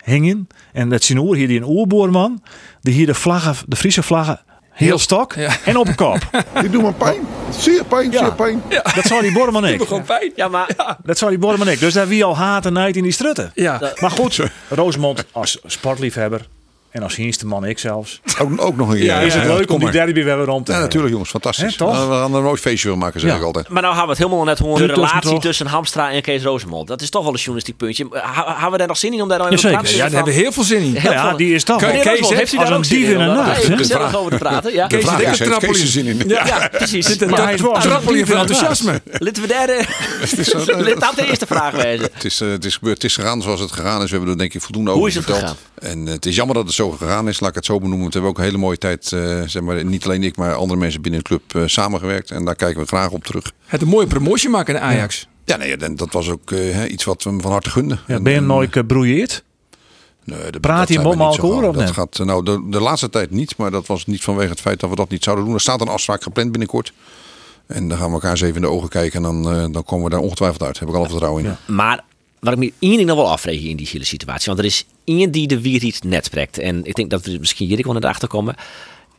Hingen. En dat zien hier die een oerboorman. Die hier de vlaggen, de Friese vlaggen, heel stok. Ja. En op een kop. Die doet me pijn. Zeer pijn, Ja. zeer pijn. Dat zou die Borman ik. Gewoon pijn. Ja, maar Dat zou die Borman ik. Dus daar wie al haat en nijd in die strutten. Ja. Maar goed, Roosmond als sportliefhebber. En als eerste man ik zelfs. Ook, ook nog een keer. Ja, is het leuk om die derby weer rond te Ja, natuurlijk jongens. Fantastisch. Toch? Nou, we gaan er nooit feestje van maken, zeg Ja. ik altijd. Maar nou hebben we het helemaal net gewoon de relatie tussen Hamstra en Kees Rosemond. Dat is toch wel een journalistiek puntje. Hebben we daar nog zin in om daar dan Jazeker. over te praten? Ja, daar hebben we heel veel zin in. Ja, die is toch Kees, heeft als daar een ook zin dief in daar even gezellig over te praten? Ja, Kees, heeft er zin in? ja. ja precies. Hij dief van enthousiasme. Laten we daar... eh, Laat dat de eerste vraag wezen. Het is, eh, het, is gebeurd, het is gegaan zoals het gegaan is. We hebben er denk ik voldoende over Hoe is het verteld. En eh, het is jammer dat het zo gegaan is, laat ik het zo benoemen. We hebben ook een hele mooie tijd, eh, zeg maar, niet alleen ik, maar andere mensen binnen de club eh, samengewerkt. En daar kijken we graag op terug. Het een mooie promotie maken in Ajax. Ja, nee, en dat was ook eh, hè, iets wat we hem van harte gunden. Ja, En- ben je nooit gebrouilleerd? Nee, dat- Praat je mom alcohol gauw. of Dat gaat, nou, de, de laatste tijd niet, maar dat was niet vanwege het feit dat we dat niet zouden doen. Er staat een afspraak gepland binnenkort. En dan gaan we elkaar eens even in de ogen kijken en dan, eh, dan komen we daar ongetwijfeld uit. Daar heb ik alle vertrouwen in. Maar wat ik me één ding nog wel afvraag in die hele situatie. Want er is één die de iets net spreekt. En ik denk dat we misschien hier wel naar achter komen.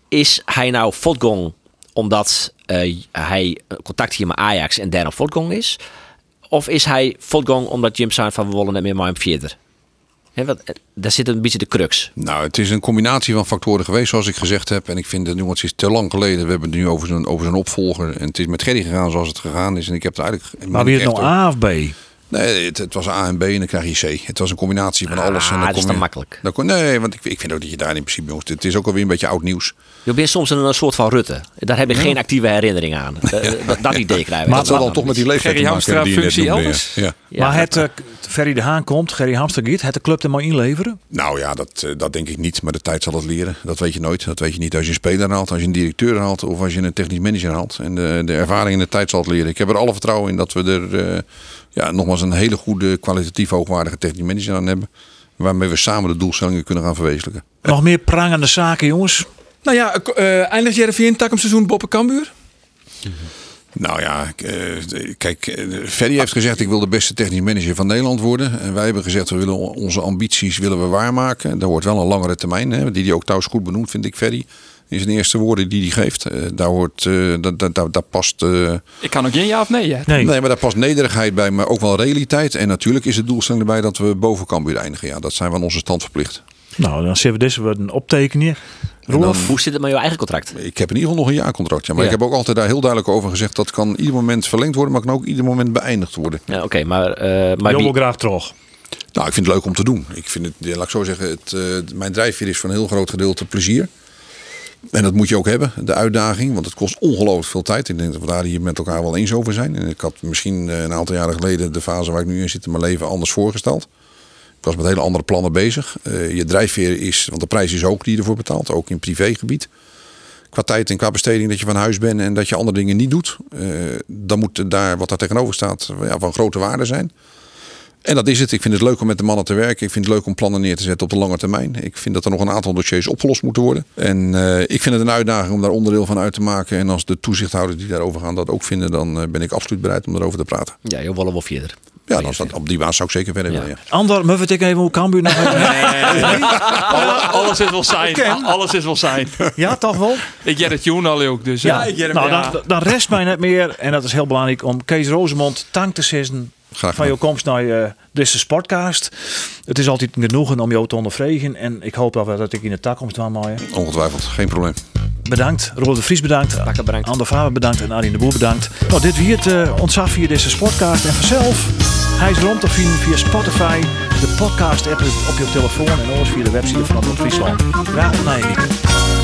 Is hij nou Fotgong omdat eh, hij contact hier met Ajax en daarom Fotgong is? Of is hij Fotgong omdat Jim zei van we willen net meer maar hem verder? Hè, wat, eh, daar zit een beetje de crux. Nou, het is een combinatie van factoren geweest, zoals ik gezegd heb. En ik vind het nu, want het is te lang geleden. We hebben het nu over zijn, over zijn opvolger. En het is met Gerry gegaan zoals het gegaan is. En ik heb het eigenlijk. Maar wie het echt nou A of B? Nee, het, het was A en B en dan krijg je C. Het was een combinatie van alles. en Ah, dan dat is dan je- makkelijk. dan nee, want ik, ik vind ook dat je daar in principe, jongens, het is ook alweer een beetje oud nieuws. Je bent soms een, een soort van Rutte. Daar heb je geen actieve herinnering aan. Dat, dat idee krijgen we. Maar dat zal dan toch met die leeftijd te Gerry Hamstra, functie ja. Ja. maar het, uh, Ferry de Haan komt, Gerry Hamster gaat, het de club er maar inleveren? Nou ja, dat, eh, dat denk ik niet. Maar de tijd zal het leren. Dat weet je nooit. Dat weet je niet als je een speler haalt, als je een directeur haalt of als je een technisch manager haalt. En de, de ervaring in de tijd zal het leren. Ik heb er alle vertrouwen in dat we er eh, ja, nogmaals een hele goede, kwalitatief hoogwaardige technisch manager aan hebben. Waarmee we samen de doelstellingen kunnen gaan verwezenlijken. Nog meer prangende zaken, jongens? Nou ja, uh, eindigt tak hem seizoen Boppen Kambuur? Nou ja, eh, kijk, eh, Ferry heeft gezegd ik wil de beste technisch manager van Nederland worden. En wij hebben gezegd we willen onze ambities willen we waarmaken. Daar hoort wel een langere termijn, hè, die hij ook trouwens goed benoemt, vind ik Ferry. In zijn eerste woorden die hij geeft. Uh, daar, hoort, uh, dat, dat, dat, dat past. Uh, ik kan ook geen ja of nee. Hè? Nee. nee, maar daar past nederigheid bij, maar ook wel realiteit. En natuurlijk is het doelstelling erbij dat we boven Cambuur eindigen. Ja, dat zijn we aan onze stand verplicht. Nou, dan zullen we deze wat een optekenen. Dan, Hoe zit het met jouw eigen contract? Ik heb in ieder geval nog een jaarcontract. Ja, maar ja. ik heb ook altijd daar heel duidelijk over gezegd. Dat kan ieder moment verlengd worden, maar kan ook ieder moment beëindigd worden. Ja, oké, okay, maar. Uh, maar wie... graag terug. Nou, ik vind het leuk om te doen. Ik vind het, ja, laat ik zo zeggen, het, uh, mijn drijfveer is van een heel groot gedeelte plezier. En dat moet je ook hebben, de uitdaging. Want het kost ongelooflijk veel tijd. Ik denk dat we daar hier met elkaar wel eens over zijn. Ik had misschien een aantal jaren geleden de fase waar ik nu in zit in mijn leven anders voorgesteld. Ik was met hele andere plannen bezig. Uh, je drijfveer is, want de prijs is ook die je ervoor betaalt, ook in privégebied. Qua tijd en qua besteding dat je van huis bent en dat je andere dingen niet doet. Uh, dan moet daar, wat daar tegenover staat, ja, van grote waarde zijn. En dat is het. Ik vind het leuk om met de mannen te werken. Ik vind het leuk om plannen neer te zetten op de lange termijn. Ik vind dat er nog een aantal dossiers opgelost moeten worden. En uh, ik vind het een uitdaging om daar onderdeel van uit te maken. En als de toezichthouders die daarover gaan dat ook vinden, dan uh, ben ik absoluut bereid om daarover te praten. Ja, je wil wel verder. Ja, dan staat, op die baas zou ik zeker verder ja. willen. Ja. Ander, moet ik even hoe Cambuur nog even... nee, nee, nee. alles is wel zijn. Alles is wel zijn. Ja, toch wel? Ik jij het Joen al ook. Dus, ja, ja, nou, dan, dan rest mij net meer, en dat is heel belangrijk, om Kees Rosemond dank te zeggen van je komst naar uh, deze sportcast. Het is altijd genoegen om jou te ondervregen. En ik hoop dat, we, dat ik in de toekomst wel mooi. Ongetwijfeld, geen probleem. Bedankt. Robert de Vries bedankt. Bakker bedankt. Ander Faber bedankt. En Arjen de Boer bedankt. Nou, dit wie het uh, ontzag via deze sportcast. En vanzelf, hij is rond te vinden via Spotify. De podcast app op je telefoon. En alles via de website van Friesland. Graag tot na